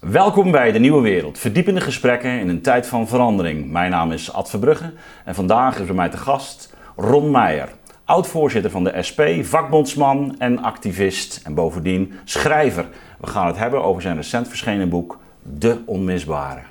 Welkom bij De Nieuwe Wereld, verdiepende gesprekken in een tijd van verandering. Mijn naam is Ad Verbrugge en vandaag is bij mij te gast Ron Meijer, oud-voorzitter van de SP, vakbondsman en activist en bovendien schrijver. We gaan het hebben over zijn recent verschenen boek De Onmisbare.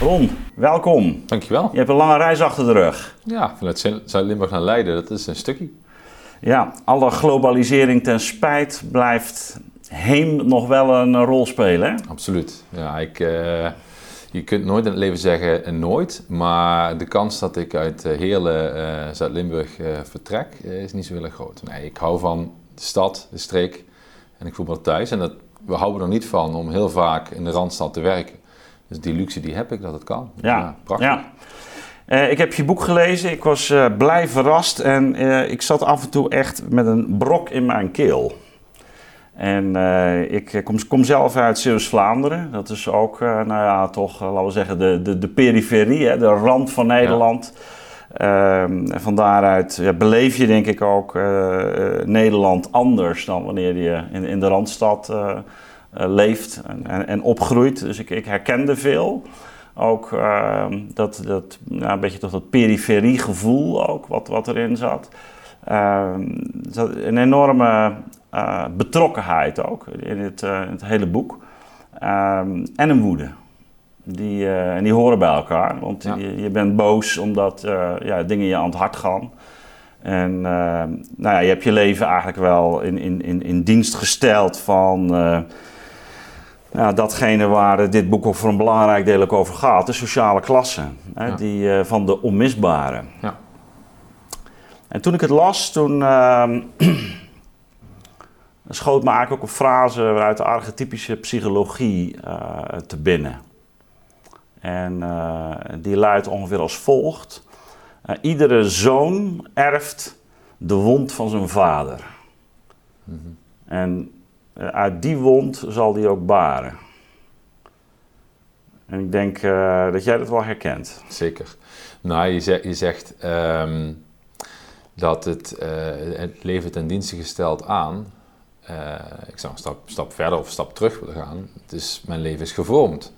Ron, welkom. Dankjewel. Je hebt een lange reis achter de rug. Ja, vanuit Zuid-Limburg naar Leiden, dat is een stukje. Ja, alle globalisering ten spijt blijft heem nog wel een rol spelen. Hè? Absoluut. Ja, ik, uh, je kunt nooit in het leven zeggen nooit, maar de kans dat ik uit uh, Heerlen, uh, Zuid-Limburg vertrek, is niet zo heel erg groot. Nee, ik hou van de stad, de streek en ik voel me thuis. En dat, we houden er niet van om heel vaak in de Randstad te werken. Dus die luxe die heb ik, dat het kan. Ja, prachtig. Ja. Uh, ik heb je boek gelezen, ik was uh, blij verrast en uh, ik zat af en toe echt met een brok in mijn keel. En ik kom, kom, zelf uit Zeeuws-Vlaanderen, dat is ook, nou ja, toch, laten we zeggen, de, de, de periferie, hè, de rand van Nederland. Ja. en van daaruit ja, beleef je denk ik ook Nederland anders dan wanneer je in, in de Randstad leeft en, en, en, opgroeit. Dus ik, ik herkende veel. Ook uh, dat, dat nou, een beetje toch dat periferiegevoel ook, wat, wat erin zat. Uh, een enorme uh, betrokkenheid ook in het, in het hele boek. Ehm, en een woede. Die, en die horen bij elkaar. Want ja. je, je, bent boos omdat ja, dingen je aan het hart gaan. En uh, nou ja, je hebt je leven eigenlijk wel in, in, in, in dienst gesteld van ja, datgene waar dit boek ook voor een belangrijk deel ook over gaat, de sociale klasse, hè, ja. die uh, van de onmisbare. Ja. En toen ik het las, toen uh, schoot me eigenlijk ook een frase uit de archetypische psychologie uh, te binnen. En die luidt ongeveer als volgt. iedere zoon erft de wond van zijn vader. Mm -hmm. En uit die wond zal die ook baren. En ik denk uh, dat jij dat wel herkent. Zeker. Nou, je zegt, je zegt um, dat het, uh, het leven ten dienste gesteld aan. ik zou een stap, stap verder of een stap terug willen gaan. Het is, mijn leven is gevormd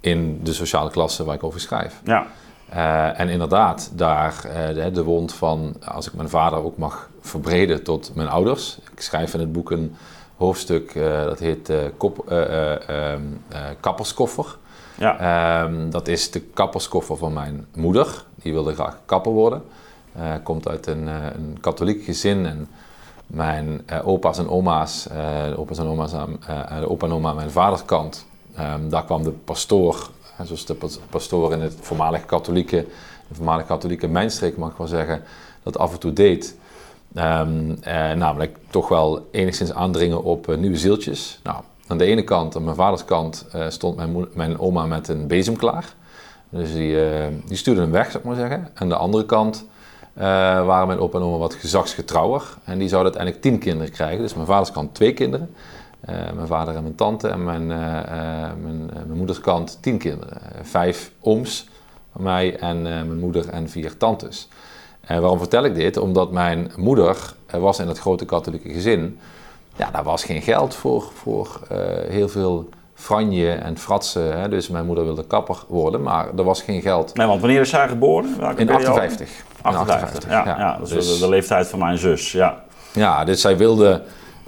in de sociale klasse waar ik over schrijf. Ja. Uh, en inderdaad, daar uh, de, de, wond van, als ik mijn vader ook mag verbreden tot mijn ouders. Ik schrijf in het boek een hoofdstuk, uh, dat heet kop, ehm, kapperskoffer. Ja. Um, dat is de kapperskoffer van mijn moeder. Die wilde graag kapper worden. komt uit een, een katholiek gezin en mijn opa's en oma's, opa's en oma's aan, de opa en oma aan mijn vaderskant, um, daar kwam de pastoor zoals de pastoor in het voormalig katholieke, de voormalig katholieke mijnstreek mag ik wel zeggen, dat af en toe deed. Um, eh, namelijk toch wel enigszins aandringen op uh, nieuwe zieltjes. Nou, aan de ene kant, aan mijn vaders kant, uh, stond mijn, mijn, oma met een bezem klaar. Dus die, die stuurde hem weg, zou ik maar zeggen. Aan de andere kant waren mijn opa en oma wat gezagsgetrouwer. En die zouden uiteindelijk tien kinderen krijgen. Dus mijn vaders kant twee kinderen. Mijn vader en mijn tante en mijn, uh, mijn, mijn moeders kant tien kinderen. vijf ooms van mij en mijn moeder en vier tantes. En waarom vertel ik dit? Omdat mijn moeder was in het grote katholieke gezin. Ja, daar was geen geld voor, voor heel veel franje en fratsen. Hè? Dus mijn moeder wilde kapper worden, maar er was geen geld. Nee, want wanneer is zij geboren? Welke in 58. 58, 58 ja, ja. ja. Dat is dus, de leeftijd van mijn zus, ja. Ja, dus zij wilde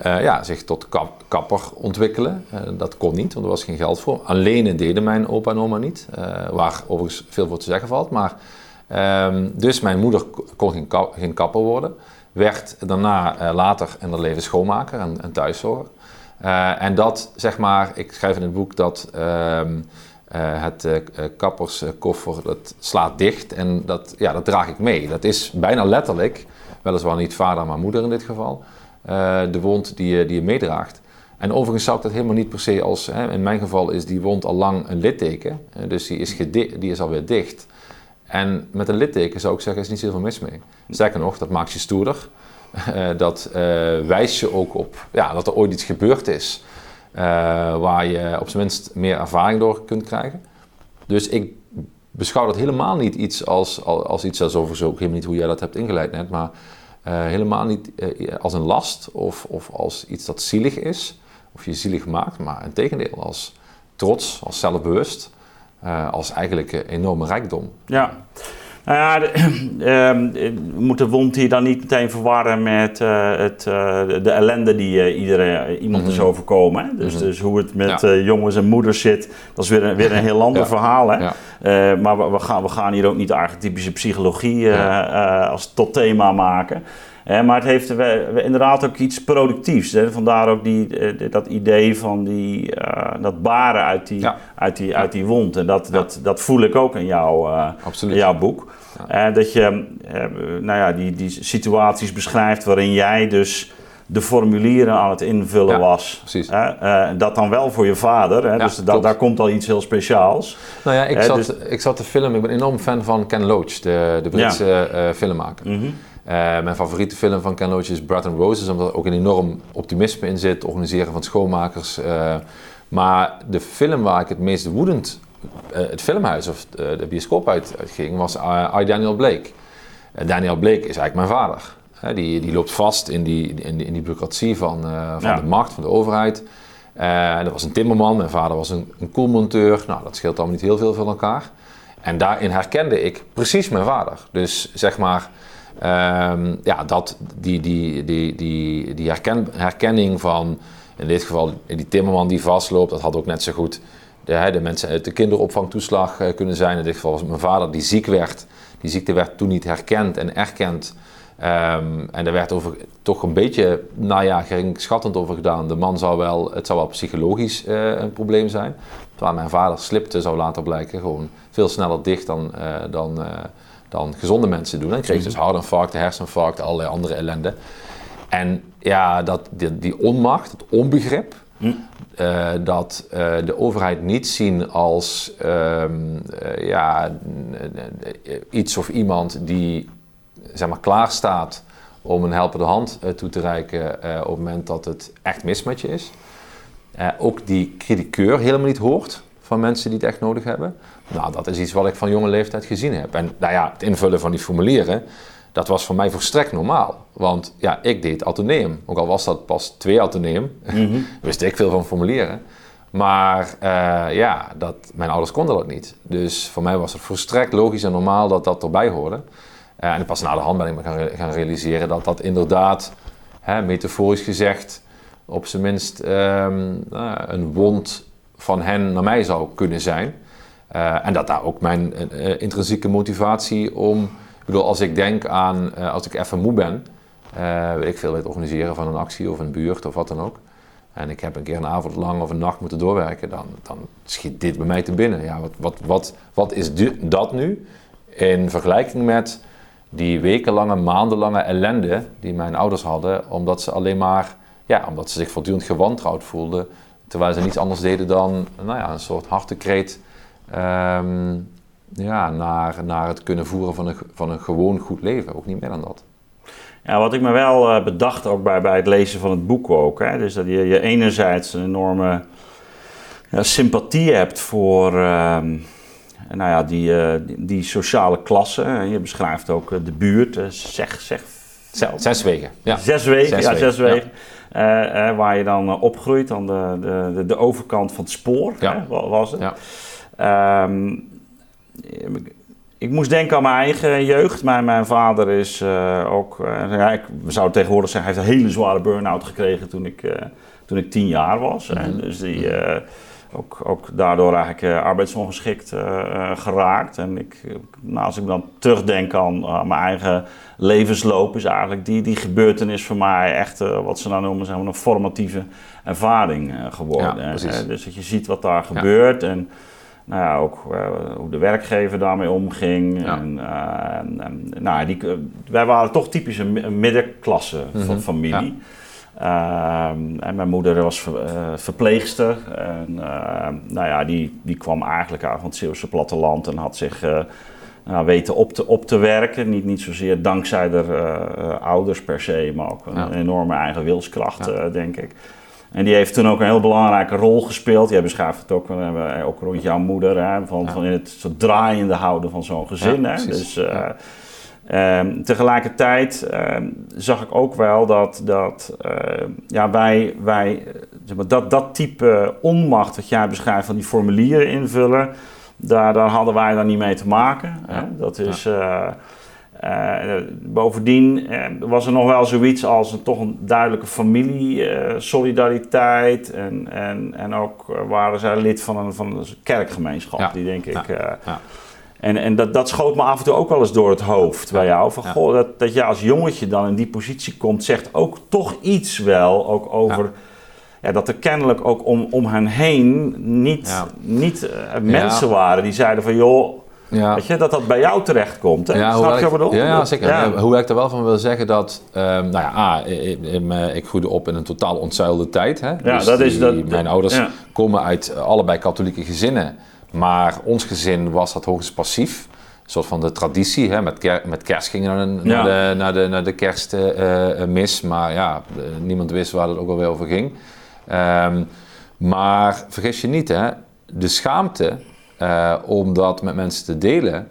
uh, ja, zich tot kap, kapper ontwikkelen. Uh, dat kon niet, want er was geen geld voor. Alleen deden mijn opa en oma niet, uh, waar overigens veel voor te zeggen valt. Maar, um, dus mijn moeder kon geen, geen kapper worden. Werd daarna later in haar leven schoonmaker en, en thuiszorger. en dat, zeg maar, ik schrijf in het boek dat um, het kapperskoffer, dat slaat dicht. En dat, ja, dat draag ik mee. Dat is bijna letterlijk, weliswaar niet vader, maar moeder in dit geval... De wond die je, die je meedraagt. En overigens zou ik dat helemaal niet per se als, hè, in mijn geval is die wond al lang een litteken, dus die is, die is alweer dicht. En met een litteken zou ik zeggen, is niet zoveel mis mee. Sterker nog, dat maakt je stoerder. Uh, dat wijst je ook op ja, dat er ooit iets gebeurd is waar je op zijn minst meer ervaring door kunt krijgen. Dus ik beschouw dat helemaal niet iets als, als, als iets alsof zo ook niet hoe jij dat hebt ingeleid net, maar eh, helemaal niet eh, als een last of, of als iets dat zielig is, of je zielig maakt, maar in tegendeel als trots, als zelfbewust, uh, als eigenlijk enorme rijkdom. Ja. Nou ja, de, ehm, we moeten wond hier dan niet meteen verwarren met uh, het, uh, de ellende die uh, iedere, iemand is mhm. overkomen. Hè? Dus, mm -hmm. dus hoe het met ja. jongens en moeders zit, dat is weer een, weer een heel ander ja. verhaal. Hè? Ja. maar we, we, gaan, we gaan hier ook niet de archetypische psychologie als tot thema maken. Maar het heeft inderdaad ook iets productiefs. Hè? Vandaar ook die, dat idee van die, dat baren uit die, uit die, uit die wond. En dat, dat, dat voel ik ook in, jou, in jouw boek. Dat je nou ja, die, die situaties beschrijft waarin jij dus de formulieren aan het invullen ja, was. Uh, dat dan wel voor je vader. Hè? Ja, dus da daar komt al iets heel speciaals. Nou ja, ik, zat, dus... ik zat te filmen. Ik ben enorm fan van Ken Loach, de, de Britse ja. filmmaker. Mm -hmm. Mijn favoriete film van Ken Loach is Bread and Roses, omdat er ook een enorm optimisme in zit. Organiseren van schoonmakers. maar de film waar ik het meest woedend uh, het filmhuis of de, bioscoop uit, uitging, was I, Daniel Blake. Daniel Blake is eigenlijk mijn vader. die, die loopt vast in die, in die, in die bureaucratie van, van ja. de macht, van de overheid. dat was een timmerman, mijn vader was een, een koelmonteur. Nou, dat scheelt allemaal niet heel veel van elkaar. En daarin herkende ik precies mijn vader. Dus zeg maar, ja, dat, die, die, die, die, die herken, herkenning van, in dit geval die timmerman die vastloopt, dat had ook net zo goed de, de mensen uit de kinderopvangtoeslag uh, kunnen zijn. In dit geval was mijn vader die ziek werd. Die ziekte werd toen niet herkend en erkend. Um, en er werd over, toch een beetje, nou ja, schattend over gedaan. De man zou wel, het zou wel psychologisch uh, een probleem zijn. Terwijl mijn vader slipte, zou later blijken, gewoon veel sneller dicht dan, uh, dan, dan gezonde mensen doen. En kreeg dus hartinfarcten, herseninfarcten, allerlei andere ellende. En ja, dat, die, die onmacht, het onbegrip, hm. Uh, dat uh, de overheid niet zien als uh, ja, iets of iemand die zeg maar, klaar staat om een helpende hand toe te reiken op het moment dat het echt mis met je is. ook die kritiekeur helemaal niet hoort van mensen die het echt nodig hebben. Nou, dat is iets wat ik van jonge leeftijd gezien heb. En nou ja, het invullen van die formulieren, dat was voor mij volstrekt normaal. Want ja, ik deed autoneum. Ook al was dat pas twee autoneum, mm wist ik veel van formulieren. Maar uh, ja, dat, mijn ouders konden dat niet. Dus voor mij was het volstrekt logisch en normaal dat dat erbij hoorde. Uh, en pas na de hand ben ik me gaan, gaan realiseren dat dat inderdaad, hè, metaforisch gezegd, op zijn minst um, uh, een wond van hen naar mij zou kunnen zijn. En dat daar ook mijn intrinsieke motivatie om bedoel, als ik denk aan, als ik even moe ben, weet ik veel, het organiseren van een actie of een buurt of wat dan ook. En ik heb een keer een avond lang of een nacht moeten doorwerken, dan, dan schiet dit bij mij te binnen. Ja, wat, wat, wat, wat is dat nu in vergelijking met die wekenlange, maandenlange ellende die mijn ouders hadden, omdat ze alleen maar, ja, omdat ze zich voortdurend gewantrouwd voelden, terwijl ze niets anders deden dan, nou ja, een soort hartekreet um, ja, naar, naar het kunnen voeren van een, van een gewoon goed leven. Ook niet meer dan dat. Ja, wat ik me wel uh, bedacht ook bij, bij het lezen van het boek ook. Hè, dus dat je, je enerzijds een enorme ja, sympathie hebt voor uh, nou ja, die, uh, die, die, sociale klasse. Je beschrijft ook de buurt, zeg, zeg Zes wegen. Ja. Zes wegen, ja, zes wegen. Ja. waar je dan opgroeit aan de, de, de, overkant van het spoor, ja. hè, was het. Ja. Um, ik moest denken aan mijn eigen jeugd. Mijn, mijn vader is uh, ook, uh, ja, ik zou tegenwoordig zeggen, hij heeft een hele zware burn-out gekregen toen ik, uh, toen ik tien jaar was. Mm -hmm. Dus die ook, ook daardoor eigenlijk arbeidsongeschikt geraakt. En ik, nou, als ik dan terugdenk aan, aan, mijn eigen levensloop, is eigenlijk die, die gebeurtenis voor mij echt wat ze nou noemen zeg maar, een formatieve ervaring geworden. Ja, dus dat je ziet wat daar ja. gebeurt. En, nou ja, ook uh, hoe de werkgever daarmee omging. En, uh, en, nou, die, wij waren toch typisch een middenklasse mm -hmm. familie. Ja. Uh, en mijn moeder was ver, verpleegster. En nou ja, die, die kwam eigenlijk uit van het Zeeuwse platteland en had zich nou, weten op te, op te werken. Niet, niet zozeer dankzij de ouders per se, maar ook een ja. enorme eigen wilskracht, denk ik. En die heeft toen ook een heel belangrijke rol gespeeld. Jij beschrijft het ook, uh, ook rond jouw moeder, hè, van, van in het soort draaiende houden van zo'n gezin. hè? Dus, uh, um, tegelijkertijd ehm, zag ik ook wel dat, dat ja, wij, wij zeg maar, dat, dat type onmacht wat jij beschrijft van die formulieren invullen, daar, daar hadden wij dan niet mee te maken. Hè? Dat is... Uh, bovendien uh, was er nog wel zoiets als een, toch een duidelijke familie-solidariteit. en, en, en ook waren zij lid van een, van een kerkgemeenschap, die denk ik. Ja. En, en dat, dat schoot me af en toe ook wel eens door het hoofd bij jou. Van, goh, dat, dat je als jongetje dan in die positie komt, zegt ook toch iets wel ook over ja, dat er kennelijk ook om, om hen heen niet, niet mensen waren die zeiden van joh, ja. Weet je, dat dat bij jou terecht komt. Hè? Ja, Snap je bedoel? Ja, ja, zeker. Ja. Hoe ik er wel van wil zeggen dat, um, nou ja, A, ik, ik, groeide op in een totaal ontzuilde tijd. Hè? Ja, dus dat is dat. Mijn ouders komen uit allebei katholieke gezinnen, maar ons gezin was dat hoogst passief. Een soort van de traditie, hè? Met, ker met kerst gingen we naar, de, naar, de, naar de kerstmis, uh, maar ja, niemand wist waar het ook alweer over ging. Um, maar vergis je niet, hè, de schaamte uh, om dat met mensen te delen,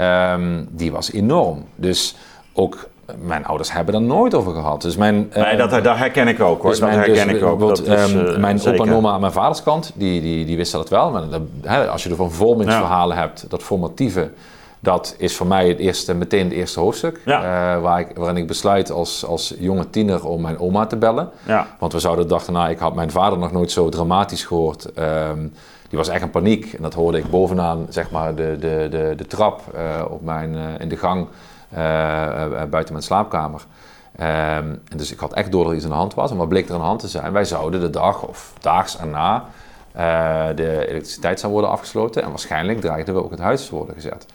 um, die was enorm. Dus ook mijn ouders hebben er nooit over gehad. Dus mijn, nee, dat, dat, herken ik ook hoor. Dus dat herken dus, ik ook. Dat is, uh, mijn zeker. opa en oma aan mijn vaders kant, die, die, die wisten dat wel. Maar dat, hè, als je er van vormingsverhalen ja. hebt, dat formatieve, dat is voor mij het eerste, meteen het eerste hoofdstuk. Ja. Uh, waar ik, waarin ik besluit als, als jonge tiener om mijn oma te bellen. Ja. Want we zouden dachten, nou, ik had mijn vader nog nooit zo dramatisch gehoord. Um, die was echt in paniek. En dat hoorde ik bovenaan, zeg maar, de, de, de, de trap uh, op mijn, uh, in de gang uh, buiten mijn slaapkamer. Um, en dus ik had echt door dat iets aan de hand was. En wat bleek er aan de hand te zijn? Wij zouden de dag of daags erna de elektriciteit zou worden afgesloten. En waarschijnlijk dreigden we ook het huis te worden gezet.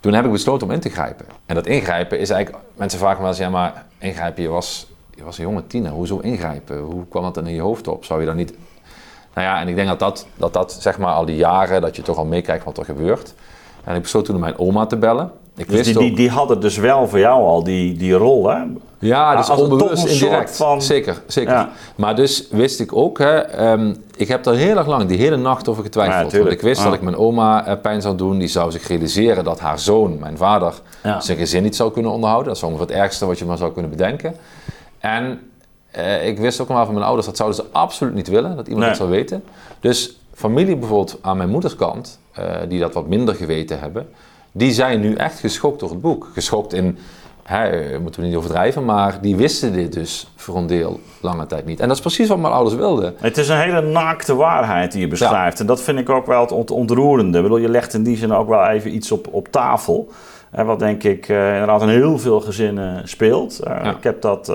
Toen heb ik besloten om in te grijpen. En dat ingrijpen is eigenlijk... Mensen vragen me wel eens, ja maar ingrijpen, je was, je was een jonge tiener. Hoezo ingrijpen? Hoe kwam dat dan in je hoofd op? Zou je dan niet nou ja, en ik denk dat dat, dat, dat zeg maar al die jaren, dat je toch al meekijkt wat er gebeurt. En ik besloot toen mijn oma te bellen. Ik dus die, die, die hadden dus wel voor jou al die, die rol, hè? Ja, dus Als onbewust, indirect. Van... Zeker, zeker. Maar dus wist ik ook, hè, um, ik heb er heel erg lang, die hele nacht over getwijfeld. Ja, want ik wist dat ik mijn oma uh, pijn zou doen. Die zou zich realiseren dat haar zoon, mijn vader, zijn gezin niet zou kunnen onderhouden. Dat is ongeveer het ergste wat je maar zou kunnen bedenken. En uh, ik wist ook wel van mijn ouders, dat zouden ze absoluut niet willen, dat iemand dat zou weten. Dus familie bijvoorbeeld aan mijn moederskant, uh, die dat wat minder geweten hebben, die zijn nu echt geschokt door het boek. Geschokt in, hè, moeten we niet overdrijven, maar die wisten dit dus voor een deel lange tijd niet. En dat is precies wat mijn ouders wilden. Het is een hele naakte waarheid die je beschrijft. Ja. En dat vind ik ook wel het ontroerende. Ik bedoel, je legt in die zin ook wel even iets op, op tafel. wat denk ik uh, inderdaad in heel veel gezinnen speelt. Ja. Ik heb dat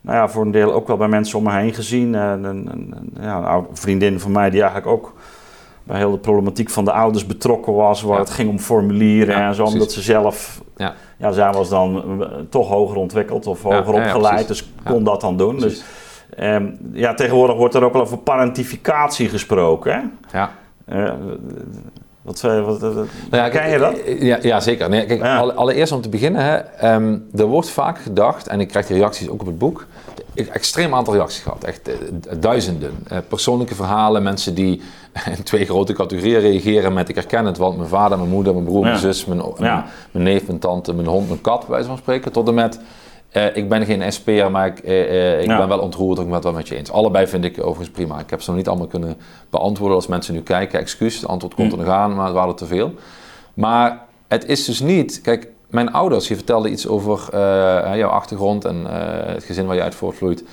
nou ja, voor een deel ook wel bij mensen om me heen gezien. Uh, een, een, ja, een oude vriendin van mij die eigenlijk ook bij heel de problematiek van de ouders betrokken was, waar het ging om formulieren en zo, omdat ze zelf, ja. ja, zij was dan eh, toch hoger ontwikkeld of hoger opgeleid, dus kon dat dan doen. Dus um, ja, tegenwoordig wordt er ook wel over parentificatie gesproken. Hè? Ja. Uh, wat, wat, wat, nou ja, ken je dat? Ja, ja zeker. Nee, kijk, allereerst om te beginnen, hè, um, er wordt vaak gedacht, en ik krijg die reacties ook op het boek, ik heb extreem aantal reacties gehad, echt duizenden. Uh, persoonlijke verhalen, mensen die in twee grote categorieën reageren met ik herken het, want mijn vader, mijn moeder, mijn broer, mijn zus, mijn, mijn, neef, mijn tante, mijn hond, mijn kat, bij wijze van spreken, tot en met uh, ik ben geen SP'er, maar ik, uh, ik ben wel ontroerd. Ik ben het wel met je eens. Allebei vind ik overigens prima. Ik heb ze nog niet allemaal kunnen beantwoorden als mensen nu kijken. Excuus, het antwoord komt hm. er nog aan, maar het waren te veel. Maar het is dus niet... Kijk, mijn ouders, je vertelde iets over jouw achtergrond en het gezin waar je uit voortvloeit.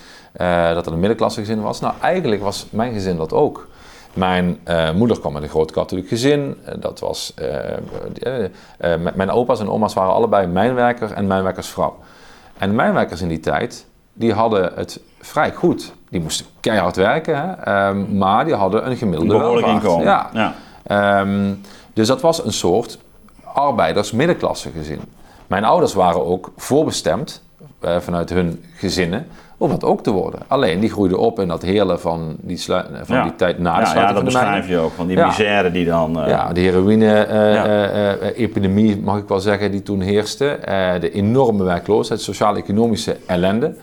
dat het een middenklasse gezin was. Nou, eigenlijk was mijn gezin dat ook. Mijn moeder kwam uit een groot katholiek gezin. dat was... mijn opa's en oma's waren allebei mijnwerker en mijnwerkersvrouw. En de mijnwerkers in die tijd, die hadden het vrij goed. Die moesten keihard werken, hè? Ehm, maar die hadden een gemiddelde Behoorlijk inkomen. Ja. ja. Um, dus dat was een soort arbeiders-middenklasse gezin. Mijn ouders waren ook voorbestemd uh, vanuit hun gezinnen om dat ook te worden. Alleen die groeiden op in dat heerlen van die, van die tijd na de ja, ja, dat beschrijf je ook, van die misère die dan... Uh... Ja, de heroïne-epidemie, uh, mag ik wel zeggen, die toen heerste. de enorme werkloosheid, sociaal-economische ellende.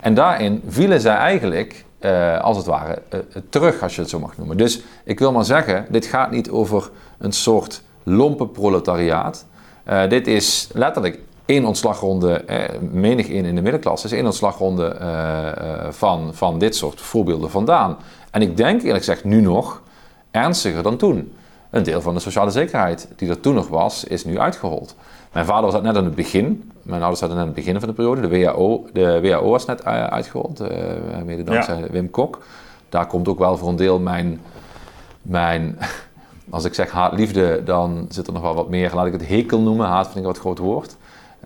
En daarin vielen zij eigenlijk eh, als het ware eh, terug, als je het zo mag noemen. Dus ik wil maar zeggen, dit gaat niet over een soort lompe proletariaat. Eh, dit is letterlijk één ontslagronde, eh, menig één in de middenklasse, is één ontslagronde eh, eh, van, van dit soort voorbeelden vandaan. En ik denk eerlijk gezegd nu nog ernstiger dan toen. Een deel van de sociale zekerheid die er toen nog was, is nu uitgehold. Mijn vader was dat net aan het begin. Mijn ouders zaten net aan het begin van de periode. De WHO, de WHO was net uh, uitgerold, uh, mede dankzij ja. Wim Kok. Daar komt ook wel voor een deel mijn, mijn als ik zeg haat-liefde, dan zit er nog wel wat meer, laat ik het hekel noemen. Haat vind ik een wat groot woord.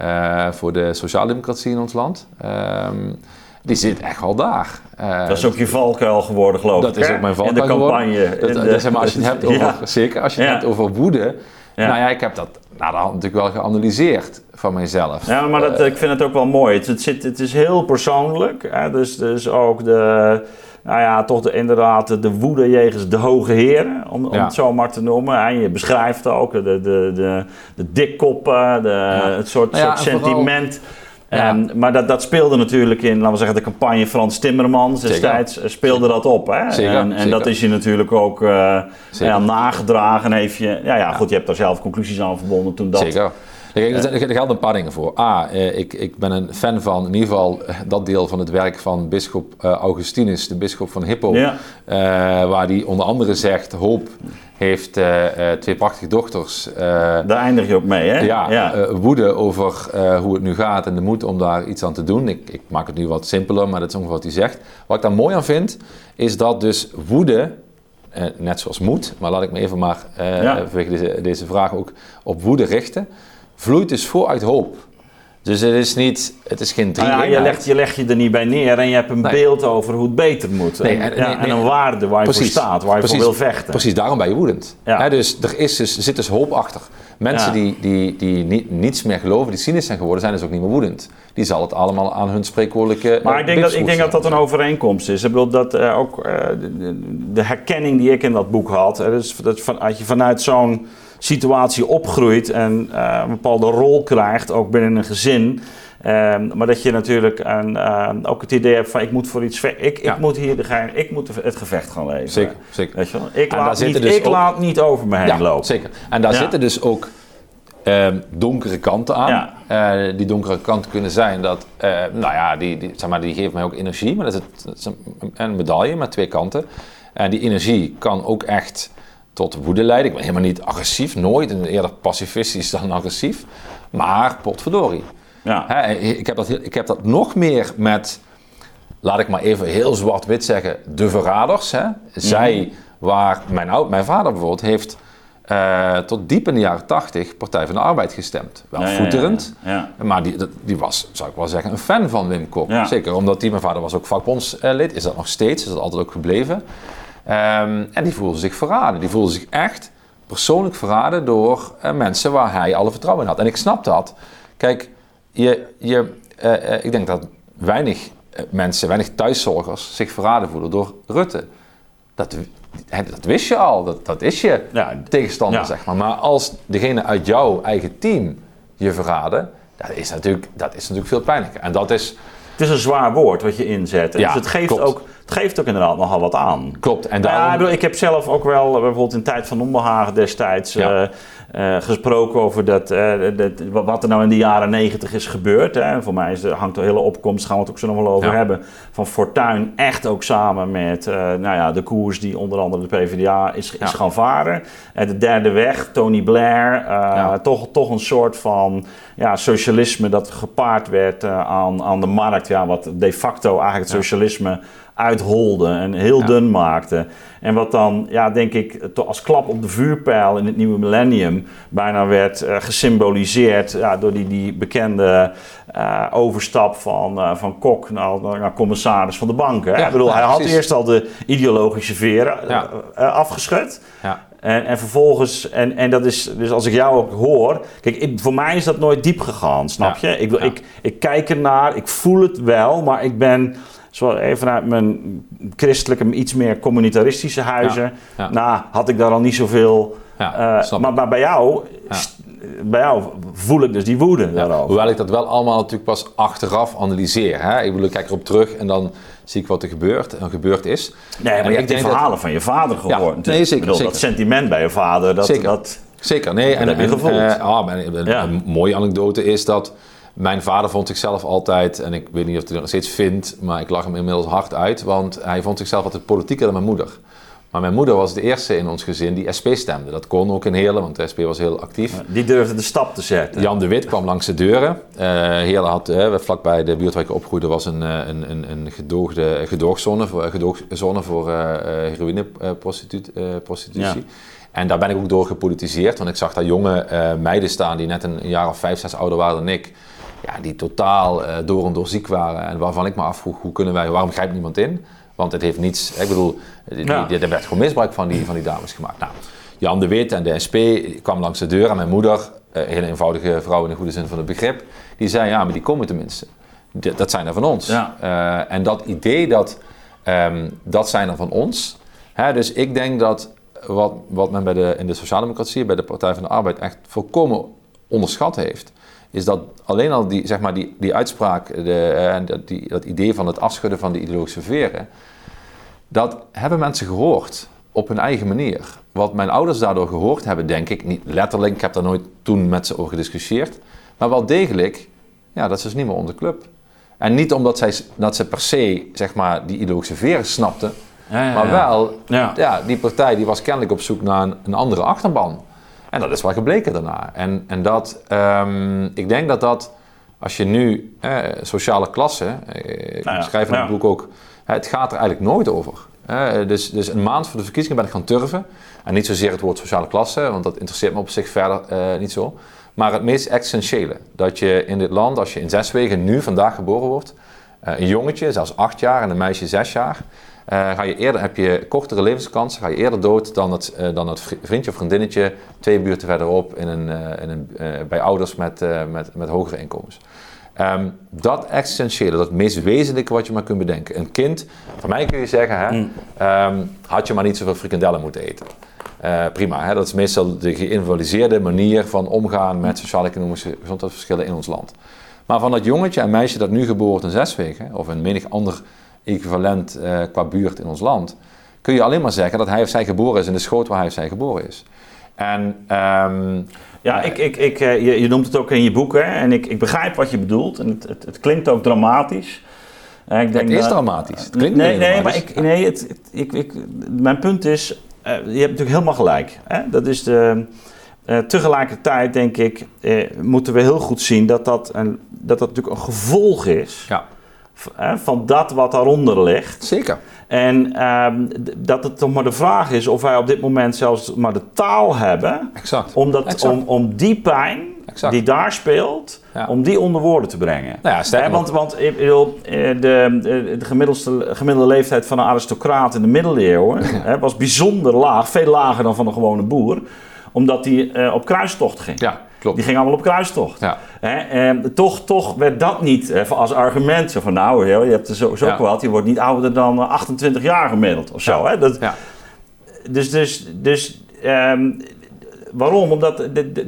Uh, voor de sociaaldemocratie in ons land. Um, die zit echt wel daar. Uh, dat is ook je valkuil geworden, geloof dat ik. Dat is ook mijn valkuil In de campagne. Dat, in de, zeg maar, als je het hebt over, ja. zeker, als je het ja. hebt over woede. Ja. Nou ja, ik heb dat nou, dat natuurlijk wel geanalyseerd van mijzelf. Ja, maar dat, uh, ik vind het ook wel mooi. Het, het, zit, het is heel persoonlijk. Hè? Dus, dus ook de, nou ja, toch de, inderdaad de woede jegens de hoge heren, om, om ja. het zo maar te noemen. En je beschrijft ook de, de, de, de dikkoppen, de, ja. het soort, nou soort sentiment. Um, maar dat, dat speelde natuurlijk in, laten we zeggen, de campagne Frans Timmermans destijds zeker. speelde dat op. Hè? Zeker, en, en zeker. dat is je natuurlijk ook uh, ja, nagedragen. Heeft je, ja, ja, goed, je hebt daar zelf conclusies aan verbonden toen dat... Er gelden een paar dingen voor. A, eh, ik, ik ben een fan van in ieder geval dat deel van het werk van bisschop uh, Augustinus, de bisschop van Hippo. Ja. Uh, waar die onder andere zegt, hoop heeft uh, twee prachtige dochters. Daar eindig je ook mee, hè? Ja, ja. woede over hoe het nu gaat en de moed om daar iets aan te doen. Ik, ik maak het nu wat simpeler, maar dat is ongeveer wat hij zegt. Wat ik daar mooi aan vind, is dat dus woede uh, net zoals moed, maar laat ik me even maar uh, ja. vanwege deze, deze vraag ook op woede richten, vloeit dus voor uit hoop. Dus het is niet, het is geen drie nou ja, je, legt, je legt je er niet bij neer en je hebt een Nee. beeld over hoe het beter moet. Nee, en, en- ja, nee, en nee. een waarde waar je Precies. voor staat, waar je Precies. voor wil vechten. Precies, daarom ben je woedend. Ja. Dus er is dus, er zit dus hoop achter. Mensen die, die, die niet, niets meer geloven, die cynisch zijn geworden, zijn dus ook niet meer woedend. Die zal het allemaal aan hun spreekwoordelijke Maar eh, ik denk, dat, ik denk dat dat een overeenkomst is. Ik bedoel, dat eh, ook eh, de, herkenning die ik in dat boek had, dus dat van, als je vanuit zo'n situatie opgroeit en eh, een bepaalde rol krijgt, ook binnen een gezin. ehm, maar dat je natuurlijk een, ehm, ook het idee hebt van ik moet voor iets ik, ik Ja. moet hier de gein, ik moet het gevecht gaan leveren. Zeker, zeker. Weet je wel? Ik, En laat niet, dus ik ook- laat niet over me heen Ja, lopen. zeker. En daar Ja. zitten dus ook ehm, donkere kanten aan. Eh, die donkere kanten kunnen zijn dat, eh, nou ja, die, die, zeg maar, die geeft mij ook energie. Maar dat is, het, dat is een, een medaille met twee kanten. En die energie kan ook echt tot woede leiden. Ik ben helemaal niet agressief, nooit. En eerder pacifistisch dan agressief. Maar potverdorie. Ja. Ik, heb dat, ik heb dat nog meer met, laat ik maar even heel zwart-wit zeggen, de verraders. Hè? Zij, waar mijn, oud, mijn vader bijvoorbeeld heeft eh, tot diep in de jaren tachtig Partij van de Arbeid gestemd. Wel Ja, ja, ja, voederend, ja. maar die, die was, zou ik wel zeggen, een fan van Wim Kok. Zeker omdat die, mijn vader was ook vakbondslid, is dat nog steeds, is dat altijd ook gebleven. Ehm, en die voelde zich verraden. Die voelde zich echt persoonlijk verraden door eh, mensen waar hij alle vertrouwen in had. En ik snap dat. Kijk, je, je, eh, eh, ik denk dat weinig mensen, weinig thuiszorgers zich verraden voelen door Rutte. Dat, dat wist je al, dat, dat is je Ja, tegenstander, ja. zeg maar. Maar als degene uit jouw eigen team je verraden, dat is natuurlijk, dat is natuurlijk veel pijnlijker. En dat is, Het is een zwaar woord wat je inzet. Ja, dus het geeft, klopt. ook, het geeft ook inderdaad nogal wat aan. klopt. En Nou ja, daarom, ik, bedoel, ik heb zelf ook wel, eh, bijvoorbeeld in tijd van onbehagen destijds, Ja. eh, eh, gesproken over dat, dat, wat er nou in de jaren negentig is gebeurd. Hè. Voor mij is, hangt de hele opkomst, gaan we het ook zo nog wel over Ja. hebben, van Fortuin echt ook samen met nou ja, de koers die onder andere de PvdA is, Ja. is gaan varen. En de derde weg, Tony Blair, Ja. toch, toch een soort van ja, socialisme dat gepaard werd aan, aan de markt. Ja, wat de facto eigenlijk het Ja. socialisme uitholde en heel Ja. dun maakte. En wat dan, ja, denk ik, als klap op de vuurpijl in het nieuwe millennium bijna werd eh, gesymboliseerd ja, door die, die bekende eh, overstap van, eh, van Kok naar, naar commissaris van de banken. hè. Ja, ik bedoel, ja, hij had precies. eerst al de ideologische veren afgeschud. ja. En, en vervolgens, en, en dat is, dus als ik jou ook hoor, kijk, ik, voor mij is dat nooit diep gegaan, snap je? Ik, ik, ik kijk ernaar, ik voel het wel, maar ik ben, zoals even uit mijn christelijke, iets meer communitaristische huizen, Ja, nou, had ik daar al niet zoveel. Snap maar, maar bij jou bij jou voel ik dus die woede daarover. Hoewel ik dat wel allemaal natuurlijk pas achteraf analyseer. Hè? Ik bedoel, ik kijk erop terug en dan zie ik wat er gebeurt en gebeurd is. Nee, maar En je hebt dat- verhalen van je vader gehoord. nee, zeker, Ik bedoel, zeker. Dat sentiment bij je vader, dat... Zeker. dat Zeker, nee. En, heb je en, gevoeld. ah, maar een, Ja. een mooie anekdote is dat mijn vader vond zichzelf altijd, en ik weet niet of hij dat nog steeds vindt, maar ik lach hem inmiddels hard uit, want hij vond zichzelf altijd politieker dan mijn moeder. Maar mijn moeder was de eerste in ons gezin die SP stemde. Dat kon ook in Heerlen, want de SP was heel actief. die durfde de stap te zetten. Jan de Wit kwam langs de deuren. Eh Heerlen had, eh, vlakbij de buurt waar ik opgroeide, was een, eh, een, een, een gedoogde, gedoogzone voor, gedoogzone voor eh heroïneprostitutie. Ja. En daar ben ik ook door gepolitiseerd, want ik zag daar jonge meiden staan die net een jaar of vijf, zes ouder waren dan ik. Ja, die totaal eh, door en door ziek waren. En waarvan ik me afvroeg, hoe kunnen wij, waarom grijpt niemand in? Want het heeft niets, ik bedoel, die, Ja. die- er werd gewoon misbruik van die, van die dames gemaakt. Nou, Jan de Wit en de SP kwam langs de deur en mijn moeder, eh, een hele eenvoudige vrouw in de goede zin van het begrip, die zei, ja, maar die komen tenminste. Dat zijn er van ons. Ja. Eh, en dat idee dat, ehm, dat zijn er van ons. Hè, dus ik denk dat wat, wat men bij de, in de Sociaaldemocratie, bij de Partij van de Arbeid echt volkomen onderschat heeft, is dat alleen al die, zeg maar, die, die uitspraak, de, eh, dat, die, dat idee van het afschudden van de ideologische veren, dat hebben mensen gehoord op hun eigen manier. Wat mijn ouders daardoor gehoord hebben, denk ik, niet letterlijk, ik heb daar nooit toen met ze over gediscussieerd, maar wel degelijk, ja, dat is dus niet meer onze club. En niet omdat zij, dat ze per se, zeg maar, die ideologische veren snapten, Ja, ja, maar wel, Ja. ja. die partij die was kennelijk op zoek naar een, een andere achterban. En dat is wel gebleken daarna. En, en dat, ehm, ik denk dat dat, als je nu, eh, sociale klasse, eh, ik Nou ja, schrijf in het boek ook, het gaat er eigenlijk nooit over. Dus, dus een maand voor de verkiezingen ben ik gaan turven. En niet zozeer het woord sociale klasse, want dat interesseert me op zich verder eh, niet zo. Maar het meest essentiële, dat je in dit land, als je in zes weken nu vandaag geboren wordt, eh, een jongetje, zelfs acht jaar en een meisje zes jaar, ga je eerder, heb je kortere levenskansen, ga je eerder dood dan het, eh, dan het vri- vriendje of vriendinnetje twee buurten verderop in een, eh, in een, eh, bij ouders met, eh, met, met hogere inkomens. Ehm, dat essentiële, dat meest wezenlijke wat je maar kunt bedenken. Een kind, van mij kun je zeggen, hè, Mm. ehm, had je maar niet zoveel frikandellen moeten eten. Eh, prima, hè? dat is meestal de geïnvalidiseerde manier van omgaan met sociaal-economische gezondheidsverschillen in ons land. Maar van dat jongetje en meisje dat nu geboren wordt in Zeswegen, of in menig ander equivalent eh, qua buurt in ons land, kun je alleen maar zeggen dat hij of zij geboren is in de schoot waar hij of zij geboren is. En ehm, Ja, ik, ik, ik, eh, je, je noemt het ook in je boek, hè? En ik, ik begrijp wat je bedoelt. En het, het, het klinkt ook dramatisch. Eh, ik denk het is dat- dramatisch. Het klinkt nee, niet nee, maar ik, nee, het, het- ik, ik, mijn punt is, je hebt natuurlijk helemaal gelijk. Hè? Dat is de, tegelijkertijd denk ik, moeten we heel goed zien dat dat, een, dat dat natuurlijk een gevolg is Ja, van dat wat daaronder ligt. zeker. En ehm, dat het toch maar de vraag is of wij op dit moment zelfs maar de taal hebben Exact. om, dat, Exact. om, om die pijn Exact. die daar speelt, Ja. om die onder woorden te brengen. Nou ja, want, want ik bedoel, eh, de, de, de gemiddelde, gemiddelde leeftijd van een aristocraat in de middeleeuwen hè, was bijzonder laag, veel lager dan van een gewone boer, omdat die eh, op kruistocht ging. Ja, klopt. Die ging allemaal op kruistocht. Ja. Hè, en toch, toch werd dat niet eh, als argument. Zo van nou, je hebt er sowieso Ja. wat. Je wordt niet ouder dan eh, 28 jaar gemiddeld of zo. Hè? Dat, Ja. dus, dus, dus ehm, waarom? Omdat het-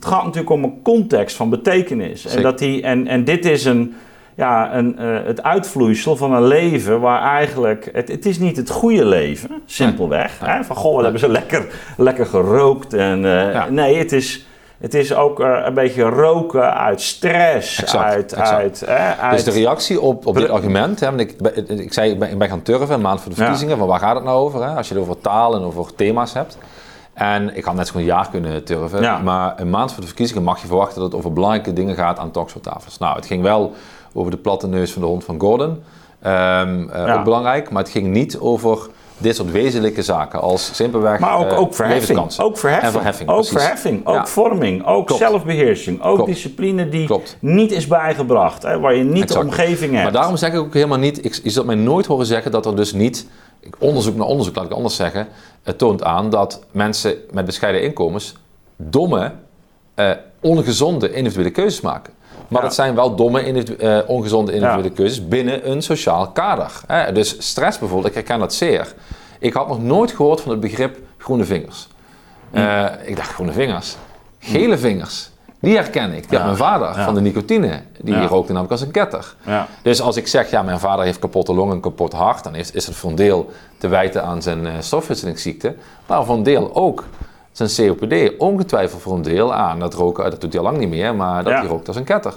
gaat natuurlijk om een context van betekenis. En, dat die, en, en dit is een, ja, een, eh, het uitvloeisel van een leven waar eigenlijk... Het, het is niet het goede leven, simpelweg. Hè? Van, goh, wat hebben ze lekker, lekker gerookt. En, eh, Ja. Nee, het is... Het is ook eh, een beetje roken uit stress, Exact, uit, exact. uit, hè, uit... Dus de reactie op, op dit argument, hè, want ik, ik zei ik ben, ik ben gaan turven, een maand voor de Ja. verkiezingen, van waar gaat het nou over? Hè? Als je het over taal en over thema's hebt. En ik had net zo'n jaar kunnen turven, Ja. maar een maand voor de verkiezingen mag je verwachten dat het over belangrijke dingen gaat aan talkshowtafels. Nou, het ging wel over de platte neus van de hond van Gordon, Ehm, eh, Ja. ook belangrijk, maar het ging niet over dit soort wezenlijke zaken als simpelweg Maar ook, eh, ook verheffing. Ook verheffing. En verheffing, ook, precies. verheffing, ook Ja. vorming. Ook Klopt. zelfbeheersing. Ook Klopt. discipline die Klopt. niet is bijgebracht. Hè, waar je niet Exact. de omgeving hebt. Maar daarom zeg ik ook helemaal niet, ik, je zult mij nooit horen zeggen dat er dus niet, onderzoek naar onderzoek, laat ik anders zeggen, het toont aan dat mensen met bescheiden inkomens domme, eh, ongezonde individuele keuzes maken. Maar dat zijn wel domme, individu- eh, ongezonde individuele keuzes binnen een sociaal kader. Hè? Dus stress bijvoorbeeld, ik herken dat zeer. Ik had nog nooit gehoord van het begrip groene vingers. Hm. Eh, ik dacht, groene vingers? Gele vingers. Die herken ik. Die Ja. had mijn vader Ja. van de nicotine. Die Ja. rookte namelijk als een ketter. Ja. Dus als ik zeg, ja, mijn vader heeft kapotte longen en kapot hart, dan is, is het voor een deel te wijten aan zijn eh stofwisselingsziekte. Maar voor een deel ook zijn COPD. Ongetwijfeld voor een deel aan dat roken, dat doet hij al lang niet meer, maar dat Ja. hij rookt als een ketter.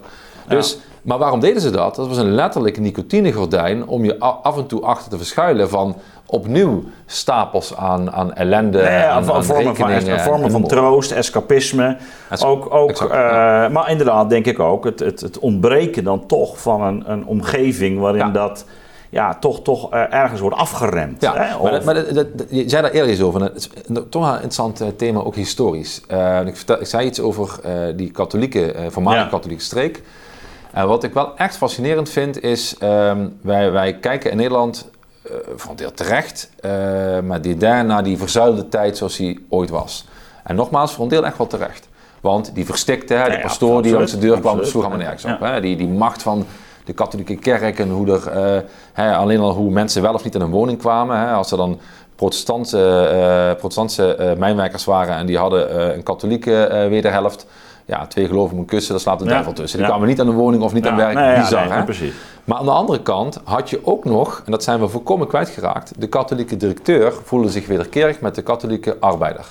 Dus, Maar waarom deden ze dat? Dat was een letterlijke nicotinegordijn om je af en toe achter te verschuilen van opnieuw stapels aan, aan ellende, ja, aan, vormen van, vormen en van troost, escapisme. Es- ook, ook, exact, eh, ja. Maar inderdaad, denk ik ook, het, het, het ontbreken dan toch van een, een omgeving waarin dat ja, toch, toch eh, ergens wordt afgeremd. Ja, hè? maar, dat- maar dat, je zei daar eerder iets over. Het is toch een interessant eh, thema, ook historisch. Eh, ik, vertel, ik zei iets over die katholieke, eh voormalige Ja. katholieke streek. En wat ik wel echt fascinerend vind, is ehm, wij, wij kijken in Nederland, voor een deel terecht, maar die daar naar die verzuilde tijd zoals die ooit was. En nogmaals, voor een deel echt wel terecht. Want die verstikte, hè, de Ja, ja, pastoor die langs de deur kwam, sloeg allemaal nergens op. Hè? Die, die macht van de katholieke kerk en hoe er, eh, alleen al hoe mensen wel of niet in een woning kwamen. Als er dan protestantse, eh, protestantse eh, mijnwerkers waren en die hadden eh, een katholieke eh, wederhelft. Ja, twee geloven een kussen, daar slaat de Ja. duivel tussen. Die Ja. kwamen niet aan een woning of niet aan werk. nee, ja, Bizar, nee, hè? precies. Maar aan de andere kant had je ook nog, en dat zijn we volkomen kwijtgeraakt, de katholieke directeur voelde zich wederkerig met de katholieke arbeider.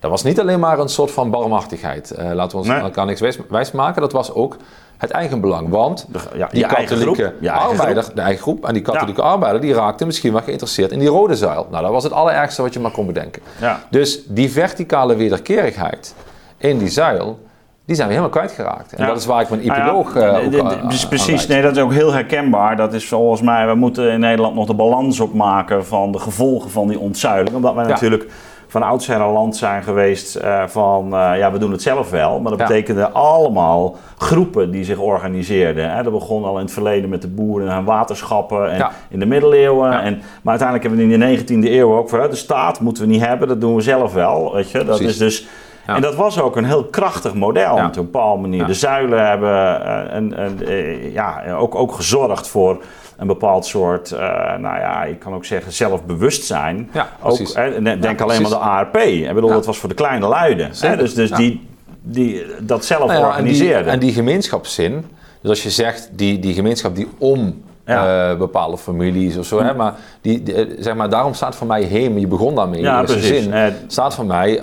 Dat was niet alleen maar een soort van barmhartigheid. Eh, laten we ons Nee. elkaar niks wijs, wijs maken. Dat was ook het eigenbelang. Want De- ja, die katholieke groep, arbeider, de eigen groep, en die katholieke arbeider, die raakte misschien wel geïnteresseerd in die rode zuil. Nou, dat was het allerergste wat je maar kon bedenken. Dus die verticale wederkerigheid in die zuil, die zijn we helemaal kwijtgeraakt. En Ja. dat is waar ik mijn ja, epiloog de- ook de- de- Precies, nee, dat is ook heel herkenbaar. Dat is volgens mij, we moeten in Nederland nog de balans opmaken van de gevolgen van die ontzuiling. Omdat wij Ja. natuurlijk van oudsher een land zijn geweest eh, van, eh, ja, we doen het zelf wel. Maar dat Ja. betekende allemaal groepen die zich organiseerden. Hè. Dat begon al in het verleden met de boeren en waterschappen en Ja. in de middeleeuwen. Ja. En, maar uiteindelijk hebben we in de 19e eeuw ook van, de staat moeten we niet hebben, dat doen we zelf wel. Weet je? Dat Precies. is dus... Ja. En dat was ook een heel krachtig model Ja. op een bepaalde manier. Ja. De zuilen hebben eh, een, een, eh, ja, ook, ook gezorgd voor een bepaald soort, eh, nou ja, ik kan ook zeggen zelfbewustzijn. Ja, ook, precies. hè, denk alleen precies. maar de ARP. Ik bedoel, dat was voor de kleine luiden. Hè? Dus, dus die, die dat zelf Nou ja, en, die, organiseerden. en die gemeenschapszin, dus als je zegt die, die gemeenschap die om Ja. eh, bepaalde families of zo, hè, maar, die, die, eh, zeg maar daarom staat voor mij heem, je begon daarmee in Ja, precies. zin, Eh, staat voor mij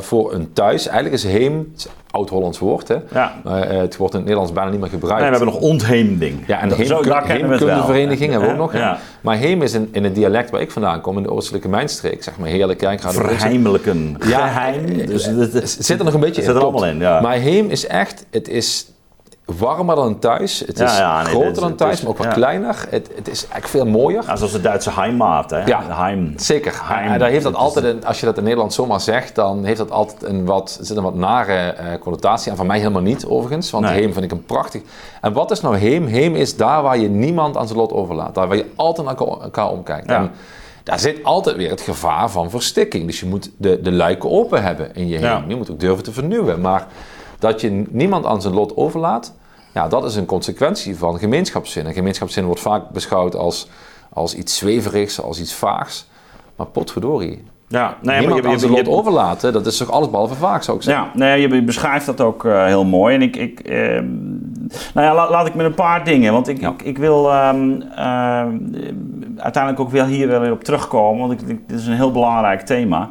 voor een thuis, eigenlijk is heem, oud-Hollands woord, hè, ja. het wordt in het Nederlands bijna niet meer gebruikt. Nee, we hebben nog ontheemding. Ja, en heemkundevereniging hebben we ook nog. Ja. Maar heem is in, in het dialect waar ik vandaan kom, in de oostelijke mijnstreek, zeg maar heerlijk, Verheimelijken. Ja, Geheim. Dus het, zit er nog een beetje zit in. er klopt. allemaal in, ja. Maar heem is echt, het is warmer dan thuis. Het is ja, nee, groter is- dan thuis, is- maar ook wat ja. kleiner. Het, het is eigenlijk veel mooier. Ja, zoals de Duitse Heimat. Hè? Ja. Heim. Zeker. Heim. En daar heeft dat altijd, een, als je dat in Nederland zomaar zegt, dan heeft dat altijd een wat, zit een wat nare eh, connotatie aan. Van mij helemaal niet, overigens. Want Nee. heem vind ik een prachtig. En wat is nou heem? Heem is daar waar je niemand aan zijn lot overlaat. Daar waar je altijd naar elkaar- omkijkt. En daar zit altijd weer het gevaar van verstikking. Dus je moet de, de luiken open hebben in je heem. Je moet ook durven te vernieuwen. Maar dat je niemand aan zijn lot overlaat, ja, dat is een consequentie van gemeenschapszin. En gemeenschapszin wordt vaak beschouwd als, als iets zweverigs, als iets vaags. Maar potverdorie. Ja, nee, Niemand maar aan zijn lot overlaten, dat is toch alles behalve vaak, zou ik zeggen. Ja, nee, je beschrijft dat ook eh, heel mooi. En ik, ik ehm, nou ja, la- laat ik met een paar dingen, want ik, Ja. ik, ik wil ehm, ehm, uiteindelijk ook wel hier wel weer op terugkomen, want ik, ik- dit is een heel belangrijk thema.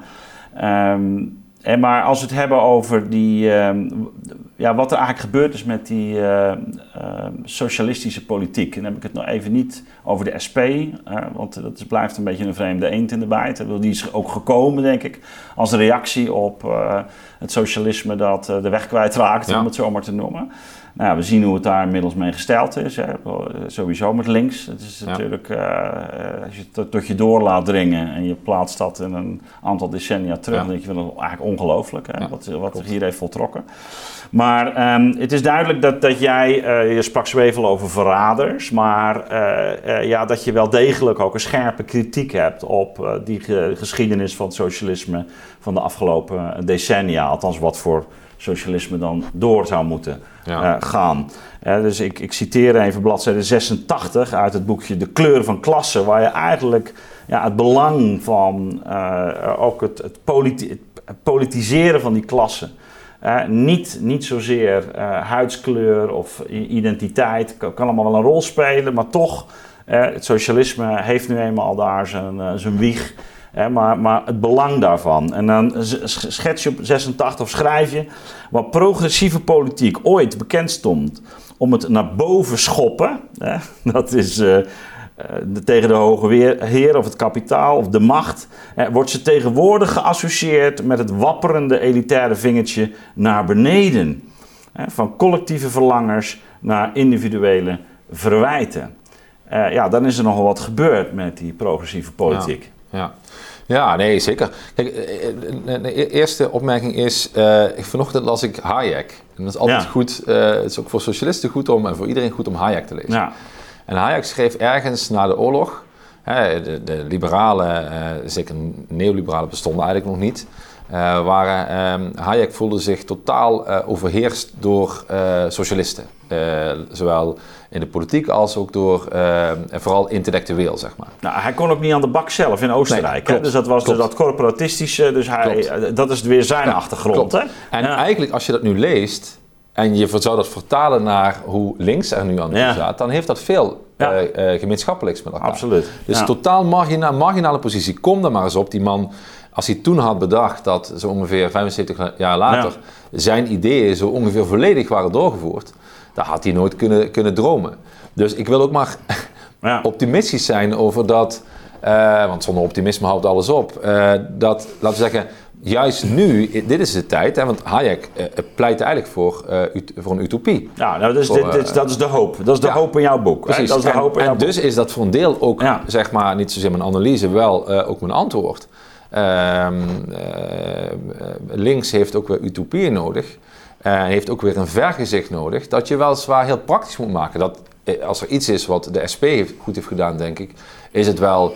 Ehm, en maar als we het hebben over die, ehm, ja, wat er eigenlijk gebeurd is met die eh, ehm, socialistische politiek. En dan heb ik het nog even niet over de SP, want dat is, blijft een beetje een vreemde eend in de bijt. Die is ook gekomen, denk ik, als reactie op eh, het socialisme dat eh, de weg kwijtraakt, Ja. om het zo maar te noemen. Nou, ja, we zien hoe het daar inmiddels mee gesteld is. Hè. Sowieso met links. Het is Ja. natuurlijk, eh, eh, als je het tot- je door laat dringen en je plaatst dat in een aantal decennia terug, Ja. dan denk je wel eigenlijk ongelooflijk hè, wat, wat zich hier heeft voltrokken. Maar ehm, het is duidelijk dat, dat jij, eh, je sprak zwevel over verraders, maar eh, eh, ja, dat je wel degelijk ook een scherpe kritiek hebt op eh, die ge- geschiedenis van het socialisme van de afgelopen decennia. Althans, wat voor socialisme dan door zou moeten Ja. eh, gaan. Eh, dus ik, ik citeer even bladzijde 86 uit het boekje De kleur van klasse, waar je eigenlijk ja, het belang van eh, ook het, het, politi- het politiseren van die klasse Uh, niet, niet zozeer uh, huidskleur of identiteit, kan, kan, allemaal wel een rol spelen, maar toch, uh, het socialisme heeft nu eenmaal daar zijn, zijn wieg. Maar, maar het belang daarvan. En dan schets je op 86 of schrijf je wat progressieve politiek ooit bekend stond om het naar boven schoppen. dat is uh, tegen de hoge heer of het kapitaal of de macht, wordt ze tegenwoordig geassocieerd met het wapperende elitaire vingertje naar beneden. Van collectieve verlangers naar individuele verwijten. ja, dan is er nogal wat gebeurd met die progressieve politiek. Ja, ja. ja nee, zeker. Kijk, de eerste opmerking is, vanochtend las ik Hayek. En dat is altijd goed, het is ook voor socialisten goed om en voor iedereen goed om Hayek te lezen. Ja. En Hayek schreef ergens na de oorlog, hè, de, de liberalen, uh, zeker neoliberalen bestonden eigenlijk nog niet, waren, uh, Hayek voelde zich totaal overheerst door socialisten. zowel in de politiek als ook door, vooral intellectueel, zeg maar. Nou, hij kon ook niet aan de bak zelf in Oostenrijk. Nee, dus dat was dus dat corporatistische, dus hij, dat is weer zijn achtergrond. Hè? En eigenlijk, als je dat nu leest, en je zou dat vertalen naar hoe links er nu aan toe staat, dan heeft dat veel ja. uh, gemeenschappelijks met elkaar. Absoluut. Dus totaal margina marginale positie. Kom er maar eens op, die man, als hij toen had bedacht dat zo ongeveer 75 jaar later zijn ideeën zo ongeveer volledig waren doorgevoerd, dan had hij nooit kunnen, kunnen dromen. Dus ik wil ook maar optimistisch zijn over dat, uh, want zonder optimisme houdt alles op, dat, laten we zeggen, juist nu, dit is de tijd, hè, want Hayek uh, pleit eigenlijk voor, voor een utopie. Ja, nou, dus dit, dit, dat is de hoop. Dat is de hoop in jouw boek. Precies. Dat is de en, hoop in en dus is dat voor een deel ook, zeg maar, niet zozeer mijn analyse, wel ook mijn antwoord. Ehm, links heeft ook weer utopieën nodig. Heeft ook weer een vergezicht nodig. Dat je weliswaar heel praktisch moet maken. Dat als er iets is wat de SP goed heeft gedaan, denk ik, is het wel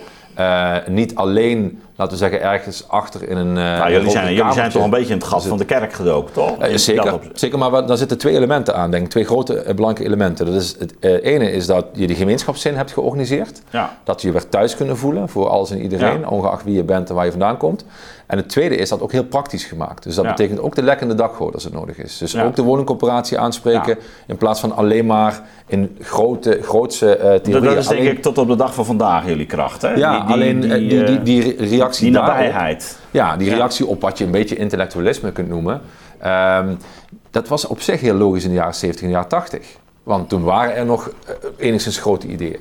niet alleen laten we zeggen, ergens achter in een. Nou, jullie, zijn, jullie zijn toch een beetje in het gat dus van de kerk gedoken, toch? Uh, zeker, zeker, maar daar zitten twee elementen aan, denk ik. Twee grote uh, belangrijke elementen. Dat is, het ene is dat je die gemeenschapszin hebt georganiseerd. Ja. Dat je je weer thuis kunnen voelen voor alles en iedereen, ongeacht wie je bent en waar je vandaan komt. En het tweede is dat ook heel praktisch gemaakt. Dus dat betekent ook de lekkende dakgoot als het nodig is. Dus ook de woningcoöperatie aanspreken in plaats van alleen maar in grote, grootse theorieën. Dat is denk ik tot op de dag van vandaag jullie kracht, hè? Ja, die, die, alleen die, die, die, die reactie die nabijheid. ja, die reactie op wat je een beetje intellectualisme kunt noemen. Um, dat was op zich heel logisch in de jaren 70 en de jaren 80. Want toen waren er nog uh, enigszins grote ideeën.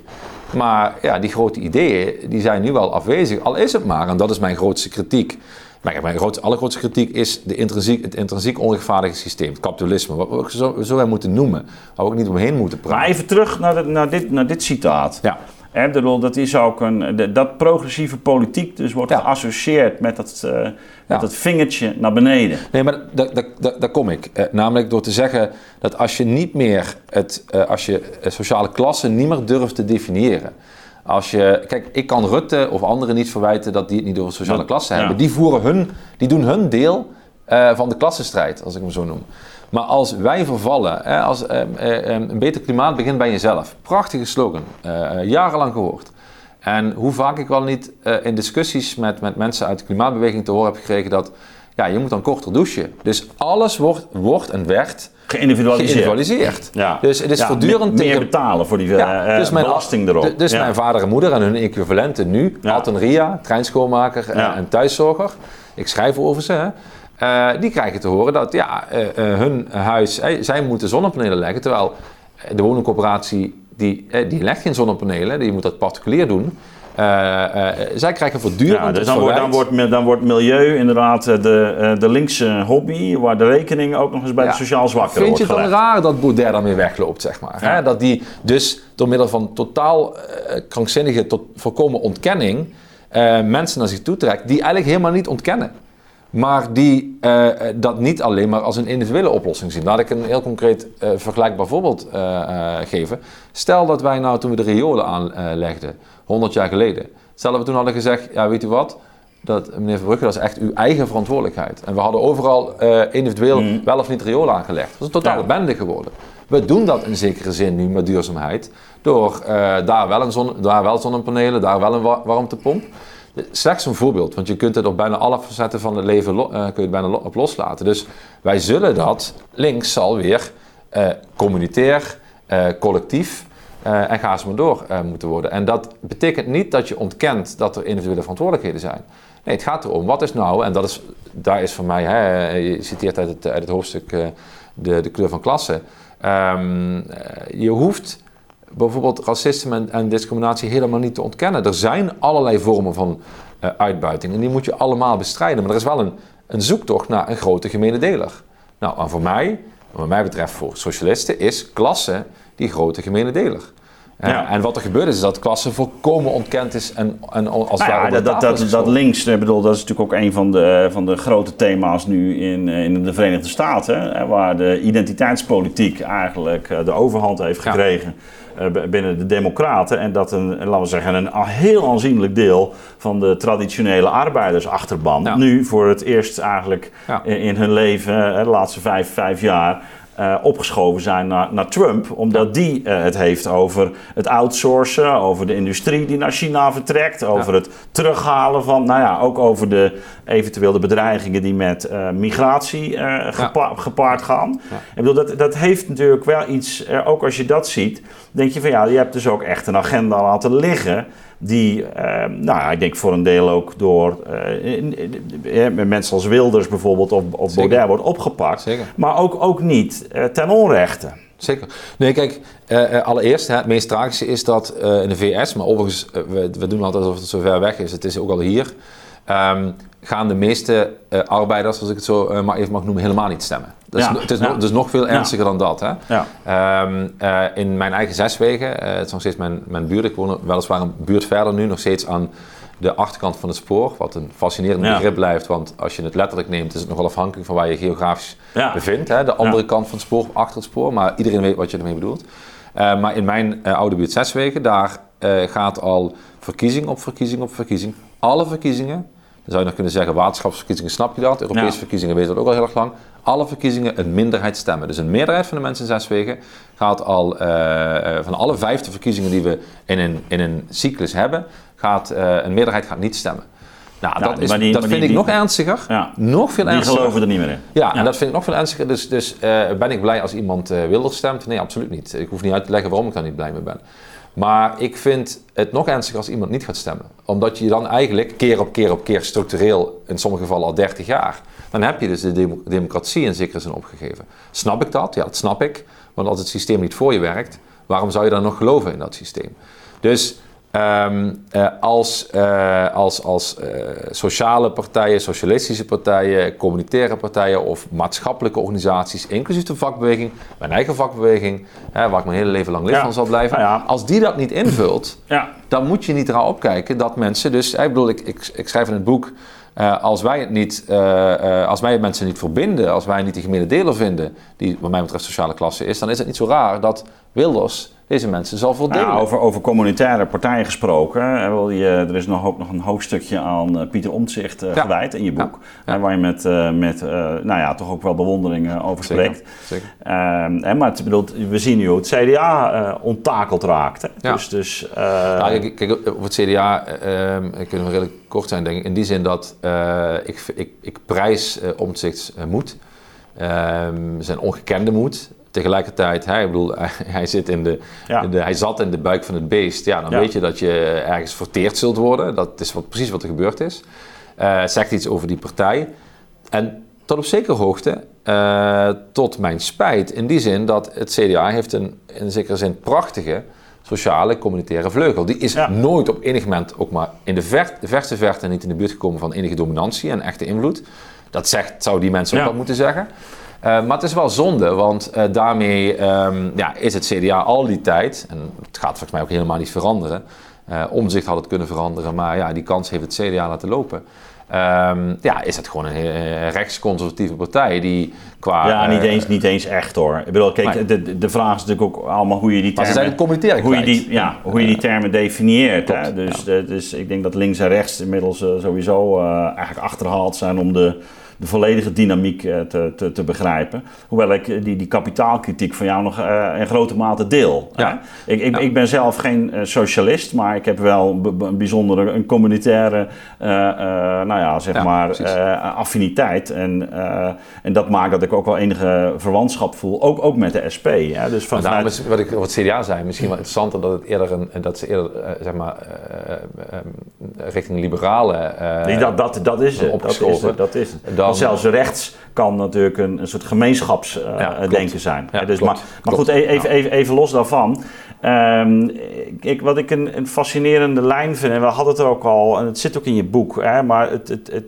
Maar ja, die grote ideeën die zijn nu wel afwezig. Al is het maar, en dat is mijn grootste kritiek. Maar mijn grootste, allergrootste kritiek is de intrinsiek, het intrinsiek onrechtvaardige systeem, het kapitalisme. Wat we zo, zo moeten noemen, waar we ook niet omheen moeten praten. Maar even terug naar, de, naar, dit, naar dit citaat. Ja. Hè, dat is ook een, dat progressieve politiek dus wordt geassocieerd met dat, uh, met dat vingertje naar beneden. Nee, maar daar, daar, daar kom ik. Eh, namelijk door te zeggen dat als je niet meer het, uh, als je sociale klasse niet meer durft te definiëren. Als je, kijk, ik kan Rutte of anderen niet verwijten dat die het niet door sociale klasse hebben. Die, voeren hun, die doen hun deel van de klassenstrijd, als ik hem zo noem. Maar als wij vervallen, hè, als eh, eh, een beter klimaat begint bij jezelf. Prachtige slogan, uh, jarenlang gehoord. En hoe vaak ik wel niet in discussies met, met mensen uit de klimaatbeweging te horen heb gekregen dat ja, je moet dan korter douchen. Dus alles wordt, wordt en werd geïndividualiseerd. geïndividualiseerd. Ja. Dus het is voortdurend... Meer tegen... betalen voor die ja, dus mijn, belasting erop. Dus mijn vader en moeder en hun equivalenten nu, Alton Ria, treinschoonmaker en, en thuiszorger. Ik schrijf over ze, hè. Uh, die krijgen te horen dat ja, uh, uh, hun huis, zij moeten zonnepanelen leggen. Terwijl de woningcorporatie, die, die legt geen zonnepanelen, die moet dat particulier doen. zij krijgen voortdurend ja, dus dan, wordt, dan, wordt, dan wordt milieu inderdaad de, de linkse hobby, waar de rekening ook nog eens bij de sociaal zwakkeren Vind je het dan raar dat Baudet daarmee wegloopt, zeg maar? Hè? Dat die dus door middel van totaal krankzinnige tot voorkomen ontkenning mensen naar zich toe trekt die eigenlijk helemaal niet ontkennen maar die uh, dat niet alleen maar als een individuele oplossing zien. Laat ik een heel concreet uh, vergelijkbaar voorbeeld uh, geven. Stel dat wij nou toen we de riolen aanlegden, 100 jaar geleden, stel dat we toen hadden gezegd, ja weet u wat, dat, meneer Verbrugge, dat is echt uw eigen verantwoordelijkheid. En we hadden overal individueel mm. wel of niet riolen aangelegd. Dat is een totale ja. bende geworden. We doen dat in zekere zin nu met duurzaamheid, door daar, wel een zon, daar wel zonnepanelen, daar wel een warmtepomp. Slechts een voorbeeld, want je kunt het op bijna alle facetten van het leven uh, kun je het bijna op loslaten. Dus wij zullen dat links zal weer uh, communitair, uh, collectief en ga eens maar door moeten worden. En dat betekent niet dat je ontkent dat er individuele verantwoordelijkheden zijn. Nee, het gaat erom, wat is nou, en dat is, daar is voor mij, hè, je citeert uit het, uit het hoofdstuk de, de kleur van klasse. Um, je hoeft bijvoorbeeld racisme en, discriminatie helemaal niet te ontkennen. Er zijn allerlei vormen van uh, uitbuiting en die moet je allemaal bestrijden. Maar er is wel een, een zoektocht naar een grote gemene deler. Nou, en voor mij, wat mij betreft voor socialisten, is klasse die grote gemene deler. Ja. En wat er gebeurt is, is dat klasse volkomen ontkend is en, en als nou ja, dat, dat, dat, dat, links, ik bedoel, dat is natuurlijk ook een van de, van de grote thema's nu in, eh, in de Verenigde Staten, waar de identiteitspolitiek eigenlijk eh, de overhand heeft gekregen. Eh, binnen de Democraten. En dat een, laten we zeggen, een heel aanzienlijk deel van de traditionele arbeidersachterban nu voor het eerst eigenlijk in, hun leven, de laatste vijf, vijf jaar, uh, opgeschoven zijn naar, naar Trump. Omdat die uh, het heeft over het outsourcen, over de industrie die naar China vertrekt, over het terughalen van, nou ja, ook over de eventueel de bedreigingen die met uh, migratie gepa gepaard gaan. Ik bedoel, dat, dat heeft natuurlijk wel iets, ook als je dat ziet, denk je van ja, je hebt dus ook echt een agenda laten liggen die, uh, nou ik denk voor een deel ook door uh, mensen als Wilders bijvoorbeeld of, of Baudet wordt opgepakt. Zeker. Maar ook, ook niet uh, ten onrechte. Zeker. Nee, kijk, allereerst, hè, het meest tragische is dat in de VS, maar overigens, we, we doen altijd alsof het zo ver weg is, het is ook al hier, um, gaan de meeste arbeiders, als ik het zo maar even mag noemen, helemaal niet stemmen. Is, het is, nog, dus nog veel ernstiger dan dat. Hè? Um, uh, in mijn eigen zeswegen, uh, het is nog steeds mijn, mijn buurt, ik woon weliswaar een buurt verder nu, nog steeds aan de achterkant van het spoor. Wat een fascinerend begrip blijft, want als je het letterlijk neemt, is het nogal afhankelijk van waar je geografisch bevindt. Hè? De andere kant van het spoor, achter het spoor, maar iedereen weet wat je ermee bedoelt. Uh, maar in mijn oude buurt Zeswegen, daar gaat al verkiezing op verkiezing op verkiezing. Alle verkiezingen zou je nog kunnen zeggen, waterschapsverkiezingen snap je dat. Europese verkiezingen weten dat ook al heel erg lang. Alle verkiezingen een minderheid stemmen. Dus een meerderheid van de mensen in Zeswegen gaat al uh, van alle vijfde verkiezingen die we in een, in een cyclus hebben, gaat uh, een meerderheid gaat niet stemmen. Nou, dat, is, die, dat vind ik nog ernstiger. Ja, nog veel ernstiger. Die geloven er niet meer in. Ja, en dat vind ik nog veel ernstiger. Dus, dus uh, ben ik blij als iemand uh, Wilders stemt? Nee, absoluut niet. Ik hoef niet uit te leggen waarom ik daar niet blij mee ben. Maar ik vind het nog ernstiger als iemand niet gaat stemmen. Omdat je dan eigenlijk keer op keer op keer structureel, in sommige gevallen al 30 jaar, dan heb je dus de democratie in zekere zin opgegeven. Snap ik dat? Ja, dat snap ik. Want als het systeem niet voor je werkt, waarom zou je dan nog geloven in dat systeem? Dus Um, uh, als, uh, als, als uh, sociale partijen, socialistische partijen, communitaire partijen of maatschappelijke organisaties, inclusief de vakbeweging, mijn eigen vakbeweging, hè, waar ik mijn hele leven lang lid van zal blijven, nou ja. als die dat niet invult, ja. dan moet je niet eraan opkijken dat mensen dus, ik bedoel, ik, ik, ik schrijf in het boek, als wij het niet, als wij mensen niet verbinden, als wij niet die gemene deler vinden, die wat mij betreft sociale klasse is, dan is het niet zo raar dat Wilders deze mensen zal voldelen. Nou, over, over communitaire partijen gesproken. Er is nog, ook nog een hoofdstukje aan uh, Pieter Omtzigt uh, gewijd in je boek. Ja. waar je met, uh, met nou ja, toch ook wel bewondering over spreekt. Zeker. Ehm, maar het, bedoelt, we zien nu hoe het CDA onttakeld raakt. Hè? Dus, dus, nou, kijk, over het CDA ehm, kunnen we redelijk kort zijn, denk ik. In die zin dat ik, ik, ik prijs Omtzigts moed. Ehm, zijn ongekende moed tegelijkertijd, hij, bedoel, hij, zit in de, in de, hij zat in de buik van het beest. Ja, dan weet je dat je ergens verteerd zult worden. Dat is wat, precies wat er gebeurd is. Uh, zegt iets over die partij. En tot op zekere hoogte, uh, tot mijn spijt, in die zin dat het CDA heeft een in zekere zin prachtige sociale communitaire vleugel. Die is nooit op enig moment ook maar in de, ver, de verste verte niet in de buurt gekomen van enige dominantie en echte invloed. Dat zegt, zou die mensen ook wel moeten zeggen. Eh, maar het is wel zonde, want uh, daarmee um, ja, is het CDA al die tijd, en het gaat volgens mij ook helemaal niet veranderen. Uh, omzicht had het kunnen veranderen, maar ja, die kans heeft het CDA laten lopen. Um, ja, is het gewoon een rechtsconservatieve partij die qua... Ja, niet eens, niet eens echt hoor. Ik bedoel, kijk, de, de vraag is natuurlijk ook allemaal hoe je die termen... Maar ze zijn hoe je die, Ja, hoe je die termen definieert. hè? Dus, dus ik denk dat links en rechts inmiddels sowieso eigenlijk achterhaald zijn om de de volledige dynamiek te, te, te, begrijpen. Hoewel ik die, die kapitaalkritiek van jou nog in grote mate deel. Ja. Ik, ik, ik, ben zelf geen socialist, maar ik heb wel een bijzondere, een communitaire, nou ja, zeg maar, affiniteit. En, en dat maakt dat ik ook wel enige verwantschap voel, ook, ook met de SP. Ja? Dus van daarom is wat ik wat CDA zei, misschien wel interessanter dat het eerder een, dat ze eerder, zeg maar, richting liberale. nee, dat, dat, dat is het. Dat is het. Dat zelfs rechts kan natuurlijk een, een soort gemeenschapsdenken zijn. Ja, dus, maar, maar goed, e- even, even, even los daarvan. Um, ik, wat ik een, een, fascinerende lijn vind, en we hadden het er ook al, en het zit ook in je boek, hè, maar het, het, het,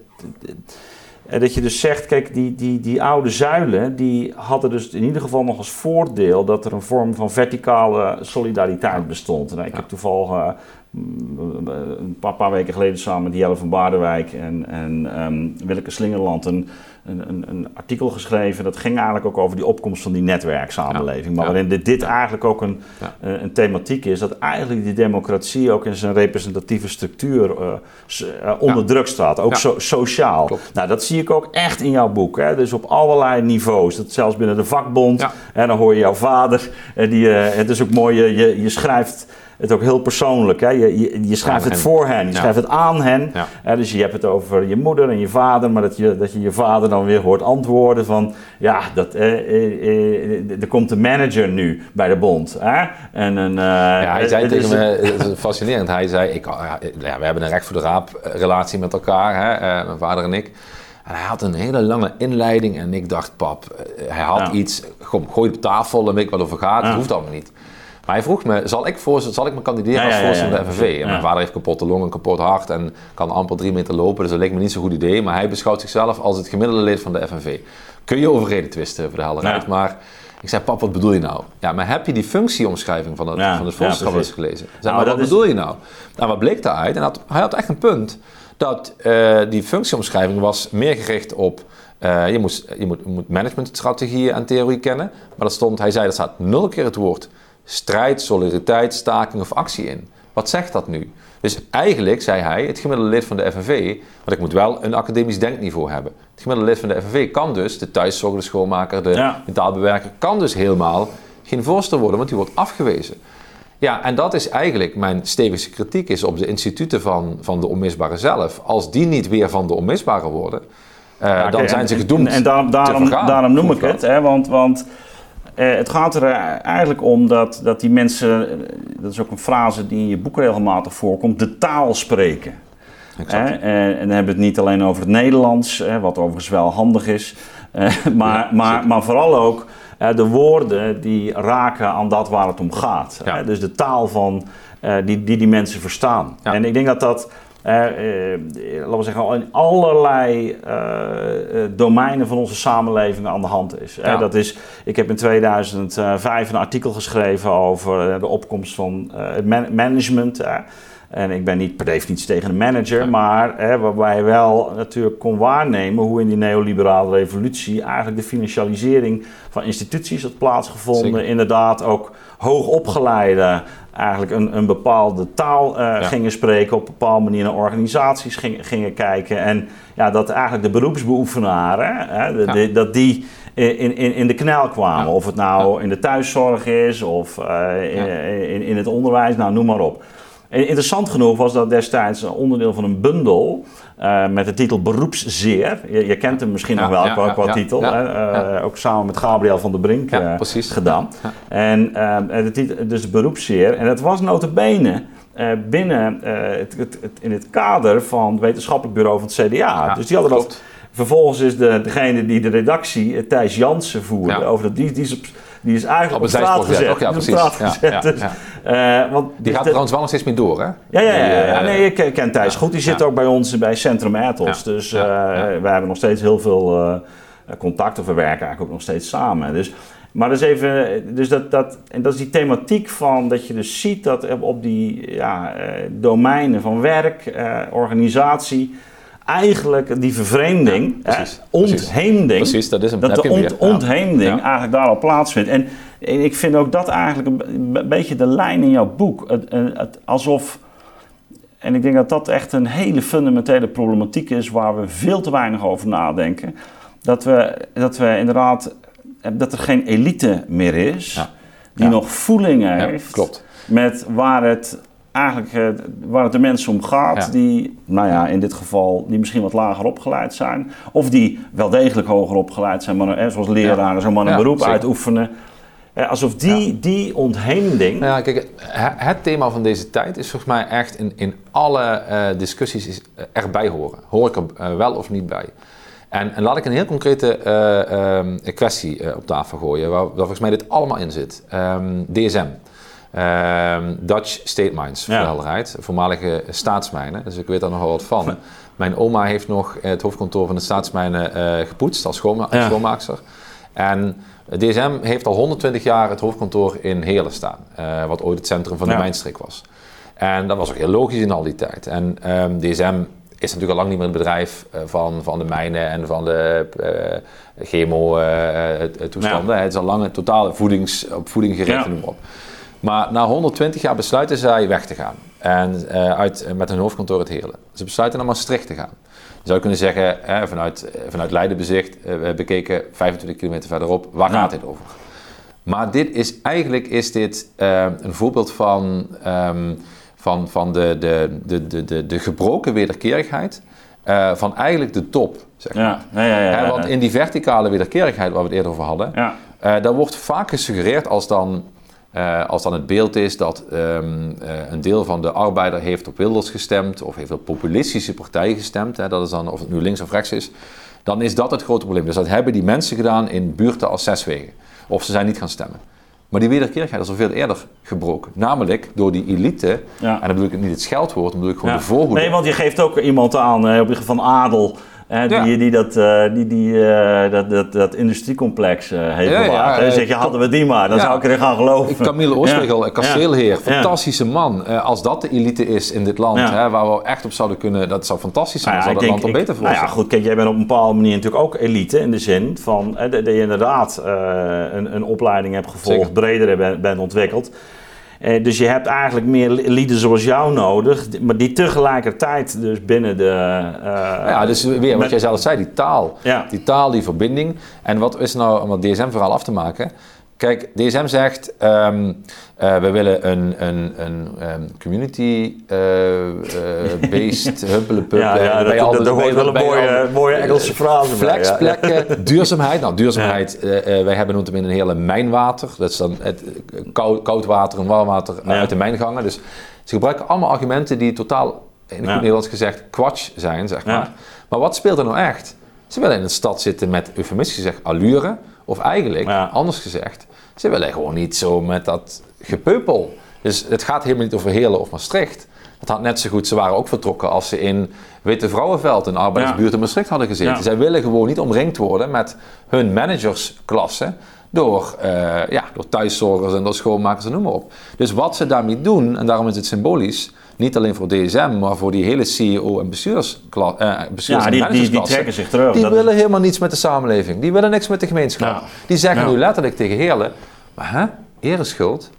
dat je dus zegt, kijk, die, die, die oude zuilen, die hadden dus in ieder geval nog als voordeel dat er een vorm van verticale solidariteit bestond. En ik heb toevallig uh, een paar, paar, weken geleden samen met Jelle van Baardenwijk en, en um, Willeke Slingerland een een, een, een, artikel geschreven. Dat ging eigenlijk ook over die opkomst van die netwerksamenleving. Maar waarin dit, dit eigenlijk ook een, eh, een thematiek is. Dat eigenlijk die democratie ook in zijn representatieve structuur uh, onder druk staat. Ook sociaal. Nou, dat zie ik ook echt in jouw boek. Hè? Dus op allerlei niveaus. Dat zelfs binnen de vakbond. En dan hoor je jouw vader. Die, het is ook mooi, je, je schrijft het ook heel persoonlijk. Hè? Je, je, je schrijft het voor hen, je schrijft het aan hen. dus je hebt het over je moeder en je vader, maar dat je dat je, je vader dan weer hoort antwoorden van... Ja, dat, eh, eh, eh er komt een manager nu bij de bond. Hè? En een, uh, ja, hij zei tegen me, het is fascinerend, hij zei... Ik, ja, we hebben een recht voor de raap relatie met elkaar, hè? mijn vader en ik... En hij had een hele lange inleiding en ik dacht, pap, hij had iets, gooi het op tafel en weet ik wat over gaat, het hoeft allemaal niet. Maar hij vroeg me, zal ik, voor, zal ik me kandideren als voorzitter van de FNV? En mijn vader heeft kapotte longen, kapot hart en kan amper drie meter lopen. Dus dat leek me niet zo'n goed idee. Maar hij beschouwt zichzelf als het gemiddelde lid van de FNV. Kun je overreden twisten voor de helderheid. Maar ik zei, pap, wat bedoel je nou? Ja, maar heb je die functieomschrijving van het, van het voorzitterschap eens gelezen? Zeg, nou, maar wat bedoel je nou? Nou, wat bleek daaruit? En hij had echt een punt. Dat uh, die functieomschrijving was meer gericht op... Uh, je, moet, je, moet, je moet managementstrategieën en theorie kennen. Maar dat stond, hij zei, dat staat nul keer het woord strijd, solidariteit, staking of actie in. Wat zegt dat nu? Dus eigenlijk, zei hij, het gemiddelde lid van de FNV, want ik moet wel een academisch denkniveau hebben. Het gemiddelde lid van de FNV kan dus, de thuiszorger, de schoonmaker, de ja. metaalbewerker, kan dus helemaal geen voorstel worden, want die wordt afgewezen. Ja, en dat is eigenlijk mijn stevigste kritiek is op de instituten van, van de onmisbare zelf. Als die niet weer van de onmisbare worden, uh, dan zijn ze gedoemd. En, en daarom, daarom, daarom noem ik het, hè, want, want uh, het gaat er eigenlijk om dat, dat die mensen, eh, dat is ook een frase die in je boek regelmatig voorkomt, de taal spreken. Exact. en, dan hebben we het niet alleen over het Nederlands, wat overigens wel handig is, maar, maar, maar vooral ook de woorden die raken aan dat waar het om gaat. dus de taal van, die, die die mensen verstaan. En ik denk dat dat laten we zeggen, in allerlei uh, domeinen van onze samenleving aan de hand is. dat is. Ik heb in 2005 een artikel geschreven over de opkomst van het man management. En ik ben niet per definitie tegen een manager, maar hè, waarbij je wel natuurlijk kon waarnemen hoe in die neoliberale revolutie eigenlijk de financialisering van instituties had plaatsgevonden. Inderdaad ook hoogopgeleide eigenlijk een, een bepaalde taal uh, gingen spreken, op een bepaalde manier naar organisaties gingen, gingen kijken. En ja, dat eigenlijk de beroepsbeoefenaren, hè, de, dat die in, in, in de knel kwamen. Of het nou in de thuiszorg is of uh, in, in, het onderwijs, nou noem maar op. Interessant genoeg was dat destijds een onderdeel van een bundel uh, met de titel Beroepszeer. Je, je kent hem misschien nog wel ja, qua, qua titel. Uh, ook samen met Gabriel van der Brink uh, gedaan. En de titel, dus Beroepszeer. En dat was notabene binnen het, het, het, in het kader van het wetenschappelijk bureau van het CDA. dus die hadden dat... Vervolgens is de, degene die de redactie, Thijs Jansen, voerde over dat die, die die is eigenlijk op, straat gezet. ja, precies. Ja, dus, uh, want, die gaat trouwens wel nog steeds meer door, hè? Ja, ja, ja. nee, ik ken Thijs goed. Die zit ook bij ons bij Centrum Ethos. Dus uh, wij hebben nog steeds heel veel uh, contact. Of we werken eigenlijk ook nog steeds samen. Dus, maar dus even, dus dat, dat, en dat is die thematiek van dat je dus ziet dat op die ja, domeinen van werk, organisatie eigenlijk die vervreemding, ja, precies, ontheemding, precies, dat, is dat de ont, ontheemding eigenlijk daar al plaatsvindt. En, ik vind ook dat eigenlijk een, beetje de lijn in jouw boek. Het, het, alsof En ik denk dat dat echt een hele fundamentele problematiek is waar we veel te weinig over nadenken. Dat we, dat we inderdaad, dat er geen elite meer is Ja. die nog voeling heeft klopt. met waar het eigenlijk eh, waar het de mensen om gaat, Ja. die, nou ja, in dit geval, die misschien wat lager opgeleid zijn, of die wel degelijk hoger opgeleid zijn, maar zoals leraren, zo maar een Ja, beroep zeker. uitoefenen. Eh, alsof die, die ontheemding. Nou ja, kijk, het, thema van deze tijd is volgens mij echt in, in alle eh, discussies is, erbij horen. Hoor ik er wel of niet bij? En, en laat ik een heel concrete eh, ehm, kwestie op tafel gooien, waar, waar volgens mij dit allemaal in zit. Ehm, DSM. Ehm, Dutch State Mines, voor helderheid. Voormalige staatsmijnen, dus ik weet daar nogal wat van. Mijn oma heeft nog het hoofdkantoor van de staatsmijnen eh, gepoetst als schoonma schoonmaakster. En DSM heeft al 120 jaar het hoofdkantoor in Heerlen staan, eh, wat ooit het centrum van de Ja. mijnstreek was. En dat was ook heel logisch in al die tijd. En ehm, DSM is natuurlijk al lang niet meer het bedrijf eh, van, van de mijnen en van de eh chemo-toestanden. het is al lang een totale voedings, op voeding gericht, Ja. noem maar op. Maar na 120 jaar besluiten zij weg te gaan. En eh, uit, met hun hoofdkantoor uit Heerlen. Ze besluiten naar Maastricht te gaan. Je zou kunnen zeggen, eh, vanuit, eh, vanuit Leiden bezicht, eh, we bekeken 25 kilometer verderop, waar Ja. gaat dit over? Maar dit is, eigenlijk is dit eh, een voorbeeld van, ehm, van, van de, de, de, de, de, de gebroken wederkerigheid eh, van eigenlijk de top. Zeg maar. Ja, ja, ja. Hè, want in die verticale wederkerigheid waar we het eerder over hadden, ja. eh, daar wordt vaak gesuggereerd als dan, eh, als dan het beeld is dat ehm, eh, een deel van de arbeider heeft op Wilders gestemd of heeft op populistische partijen gestemd, hè, dat is dan of het nu links of rechts is, dan is dat het grote probleem. Dus dat hebben die mensen gedaan in buurten als Zeswegen. Of ze zijn niet gaan stemmen. Maar die wederkerigheid is al veel eerder gebroken. Namelijk door die elite, Ja. en dan bedoel ik niet het scheldwoord, dan bedoel ik gewoon Ja. de voorhoede. Nee, want je geeft ook iemand aan, op van adel, eh, die, Ja. die, dat, die, die dat, dat, dat industriecomplex eh, heeft Ja, bewaard. eh, zeg je, hadden we die maar, dan zou ik erin gaan geloven. Camille Oostregel, Ja. kasteelheer, fantastische man. Als dat de elite is in dit land, hè, waar we echt op zouden kunnen, dat zou fantastisch zijn. Nou zou dat denk- land ik- beter voor Nou ja, goed, kijk, jij bent op een bepaalde manier natuurlijk ook elite in de zin van dat je inderdaad een, een opleiding hebt gevolgd, Zeker. breder bent, bent ontwikkeld. Eh, dus je hebt eigenlijk meer li- lieden zoals jou nodig, maar die tegelijkertijd dus binnen de... eh, ja, dus weer wat met- jij zelf zei, die taal. Ja. Die taal, die verbinding. En wat is nou om het DSM-verhaal af te maken? Kijk, DSM zegt, ehm, eh, we willen een, een, een ehm, community-based huppelepup. Ja, ja, eh, bij dat, al de- dat, dat hoort bij- wel een mooie, mooie Engelse frase ja. Flexplekken, duurzaamheid. Nou, duurzaamheid, eh, eh, wij hebben in een hele mijnwater. Dat is dan het eh, koud, koud water en warm water eh, Ja. uit de mijngangen. Dus ze gebruiken allemaal argumenten die totaal, in goed Ja. Nederlands gezegd, kwatsch zijn, zeg maar. Ja. Maar wat speelt er nou echt? Ze willen in een stad zitten met, eufemistisch gezegd, allure. Of eigenlijk, Ja. anders gezegd, ze willen gewoon niet zo met dat gepeupel. Dus het gaat helemaal niet over Heerlen of Maastricht. Het had net zo goed, ze waren ook vertrokken als ze in Witte Vrouwenveld, een arbeidersbuurt in Maastricht hadden gezeten. Ja. Zij willen gewoon niet omringd worden met hun managersklasse door, eh, ja, door thuiszorgers en door schoonmakers en noem maar op. Dus wat ze daarmee doen, en daarom is het symbolisch, niet alleen voor DSM, maar voor die hele CEO en bestuurskla- eh, bestuurs- Ja, en die, die, die trekken zich terug. Die willen helemaal niets met de samenleving. Die willen niks met de gemeenschap. Ja. Die zeggen Ja. nu letterlijk tegen Heerlen, maar hè, ereschuld?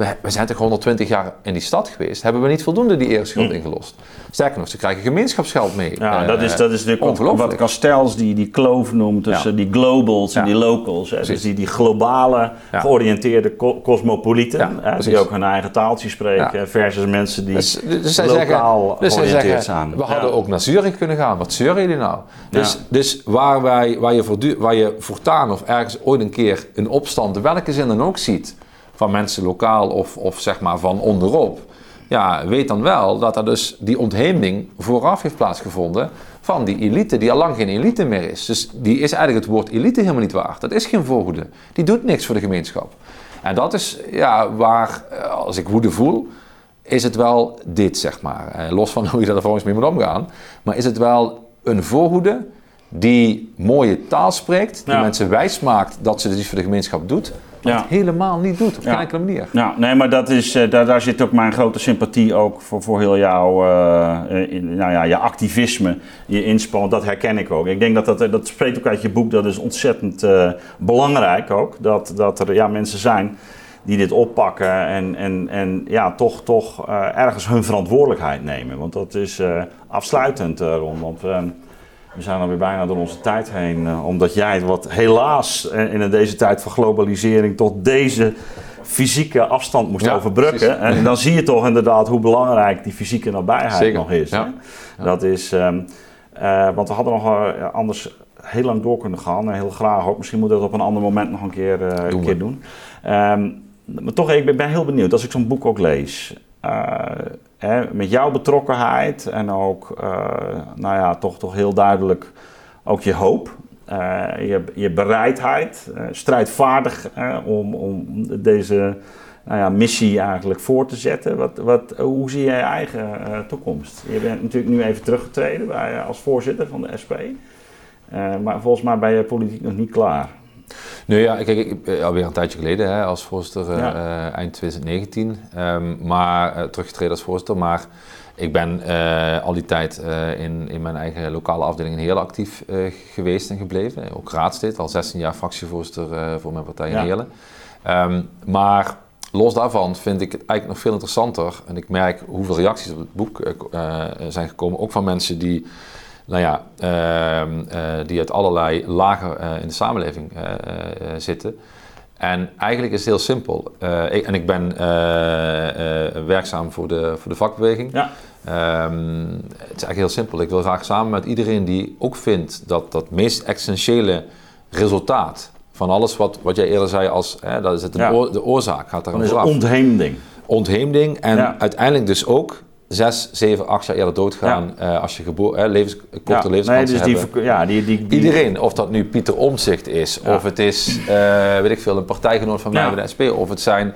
We, we zijn toch 120 jaar in die stad geweest. Hebben we niet voldoende die ereschuld ingelost? Sterker nog, ze krijgen gemeenschapsgeld mee. Ja, Eh, dat is, dat is natuurlijk wat Castells die, die kloof noemt tussen Ja. die globals en Ja. die locals. Hè. Dus die, die globale, Ja. georiënteerde co- cosmopolieten, hè, die ook hun eigen taaltje spreken, versus mensen die Dus, dus lokaal zeggen, dus georiënteerd zeggen zijn. we hadden ook naar Zurich kunnen gaan. Wat zeuren jullie nou? Dus, dus waar, wij, waar, je waar je voortaan of ergens ooit een keer een opstand, welke zin dan ook ziet, van mensen lokaal of, of zeg maar van onderop, ja, weet dan wel dat er dus die ontheemding vooraf heeft plaatsgevonden van die elite, die al lang geen elite meer is. Dus die is eigenlijk het woord elite helemaal niet waard. Dat is geen voorhoede. Die doet niks voor de gemeenschap. En dat is ja, waar, eh, als ik woede voel, is het wel dit, zeg maar. Eh, los van hoe je daar vervolgens mee moet omgaan. Maar is het wel een voorhoede die mooie taal spreekt, die Ja. mensen wijs maakt dat ze dus iets voor de gemeenschap doet, maar Ja. het helemaal niet doet, op Ja. geen enkele manier. Ja, nee, maar dat is, eh, daar, daar zit ook mijn grote sympathie ook voor, voor heel jouw eh, eh, in- nou ja, je activisme, je inspanning. Dat herken ik ook. Ik denk dat dat, dat spreekt ook uit je boek. Dat is ontzettend belangrijk ook. Dat, dat er ja, mensen zijn die dit oppakken en, en, en ja, toch, toch ergens hun verantwoordelijkheid nemen. Want dat is afsluitend, Ron. Want, we zijn alweer bijna door onze tijd heen. omdat jij wat helaas in deze tijd van globalisering tot deze fysieke afstand moest overbruggen. En dan zie je toch inderdaad hoe belangrijk die fysieke nabijheid nog is. Ja. Dat is, um, want we hadden nog uh, anders heel lang door kunnen gaan. En heel graag ook. Misschien moeten we dat op een ander moment nog een keer, uh, doen. Een keer doen. Um, maar toch, ik ben, ben, heel benieuwd als ik zo'n boek ook lees. Met jouw betrokkenheid en ook, nou ja, toch, toch heel duidelijk ook je hoop. Eh, je, je bereidheid, uh, strijdvaardig om, om deze nou ja, missie eigenlijk voor te zetten. Wat, wat, hoe zie jij je eigen toekomst? Je bent natuurlijk nu even teruggetreden bij, als voorzitter van de SP. maar volgens mij ben je politiek nog niet klaar. Nee, ja, kijk, ik, alweer een tijdje geleden hè, als voorzitter, eind 2019. Um, ehm, maar teruggetreden als voorzitter. Maar ik ben uh, al die tijd in, in mijn eigen lokale afdeling heel actief geweest en gebleven. Ook raadslid, al 16 jaar fractievoorzitter voor mijn partij in ja. Heerlen. Um, maar los daarvan vind ik het eigenlijk nog veel interessanter. En ik merk hoeveel reacties op het boek zijn gekomen. Ook van mensen die, nou ja, ehm, die uit allerlei lagen in de samenleving zitten. En eigenlijk is het heel simpel. Ik, en ik ben werkzaam voor de, voor de vakbeweging. Ja. Um, het is eigenlijk heel simpel. Ik wil graag samen met iedereen die ook vindt dat dat meest essentiële resultaat van alles wat, wat jij eerder zei als, hè, dat is het de oorzaak, gaat daar een Ontheemding. Ontheemding en uiteindelijk dus ook zes, zeven, acht jaar eerder doodgaan ja. uh, als je geboren, levens, korte ja. nee, dus die, ja, die, die, Iedereen, of dat nu Pieter Omzicht is, of het is, uh, weet ik veel, een partijgenoot van mij bij de SP, of het zijn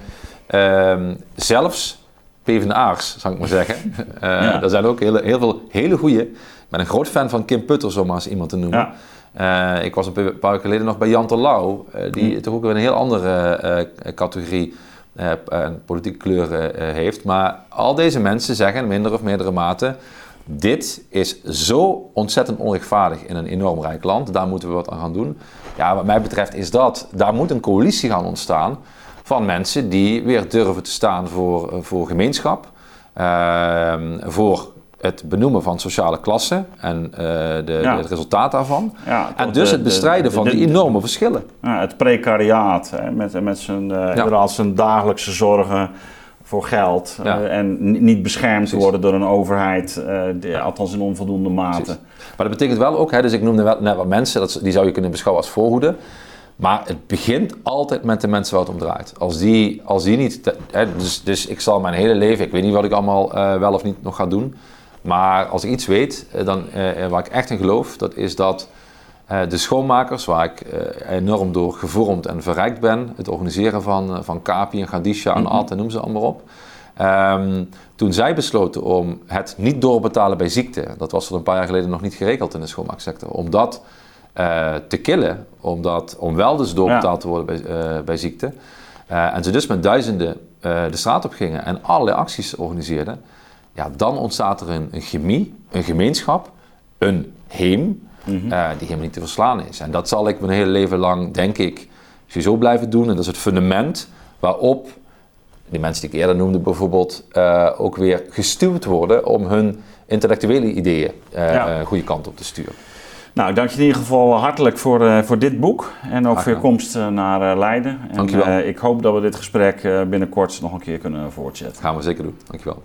uh, zelfs PvdA'ers, zou ik maar zeggen. Uh, Er zijn ook heel, heel veel hele goede. Ik ben een groot fan van Kim Putters, om maar eens iemand te noemen. Uh, ik was een paar weken geleden nog bij Jan Terlouw, uh, die mm. toch ook weer een heel andere categorie politieke kleur heeft. Maar al deze mensen zeggen in minder of meerdere mate: dit is zo ontzettend onrechtvaardig in een enorm rijk land, daar moeten we wat aan gaan doen. Ja, wat mij betreft is dat, daar moet een coalitie gaan ontstaan van mensen die weer durven te staan voor, eh, voor gemeenschap, uh, voor het benoemen van sociale klassen en uh, de, het resultaat daarvan. Ja, en dus het bestrijden van die enorme verschillen. Ja, het precariaat hè, met, met zijn, uh, zijn dagelijkse zorgen voor geld en niet beschermd worden door een overheid, althans in onvoldoende mate. Maar dat betekent wel ook, hè, dus ik noemde net wat mensen, dat, die zou je kunnen beschouwen als voorhoede. Maar het begint altijd met de mensen waar het om draait. Als die, als die niet. Hè, dus, dus ik zal mijn hele leven, ik weet niet wat ik allemaal wel of niet nog ga doen. Maar als ik iets weet, eh, dan, uh, waar ik echt in geloof, dat is dat de schoonmakers, waar ik enorm door gevormd en verrijkt ben, het organiseren van, van Kapi en Gadisha en mm -hmm. en noem ze allemaal op. Um, toen zij besloten om het niet doorbetalen bij ziekte, dat was er een paar jaar geleden nog niet geregeld in de schoonmaaksector, omdat uh, te killen, omdat, om wel dus doorbetaald te worden bij, uh, bij ziekte. Uh, en ze dus met duizenden de straat op gingen en allerlei acties organiseerden. Ja, dan ontstaat er een, een chemie, een gemeenschap, een heem, mm -hmm. die helemaal niet te verslaan is. En dat zal ik mijn hele leven lang, denk ik, sowieso blijven doen. En dat is het fundament waarop die mensen die ik eerder noemde bijvoorbeeld ook weer gestuurd worden om hun intellectuele ideeën ja. goede kant op te sturen. Nou, ik dank je in ieder geval hartelijk voor, uh, voor dit boek en ook voor je komst uh, naar uh, Leiden. En, Dankjewel. ik hoop dat we dit gesprek binnenkort nog een keer kunnen voortzetten. Gaan we zeker doen. Dankjewel.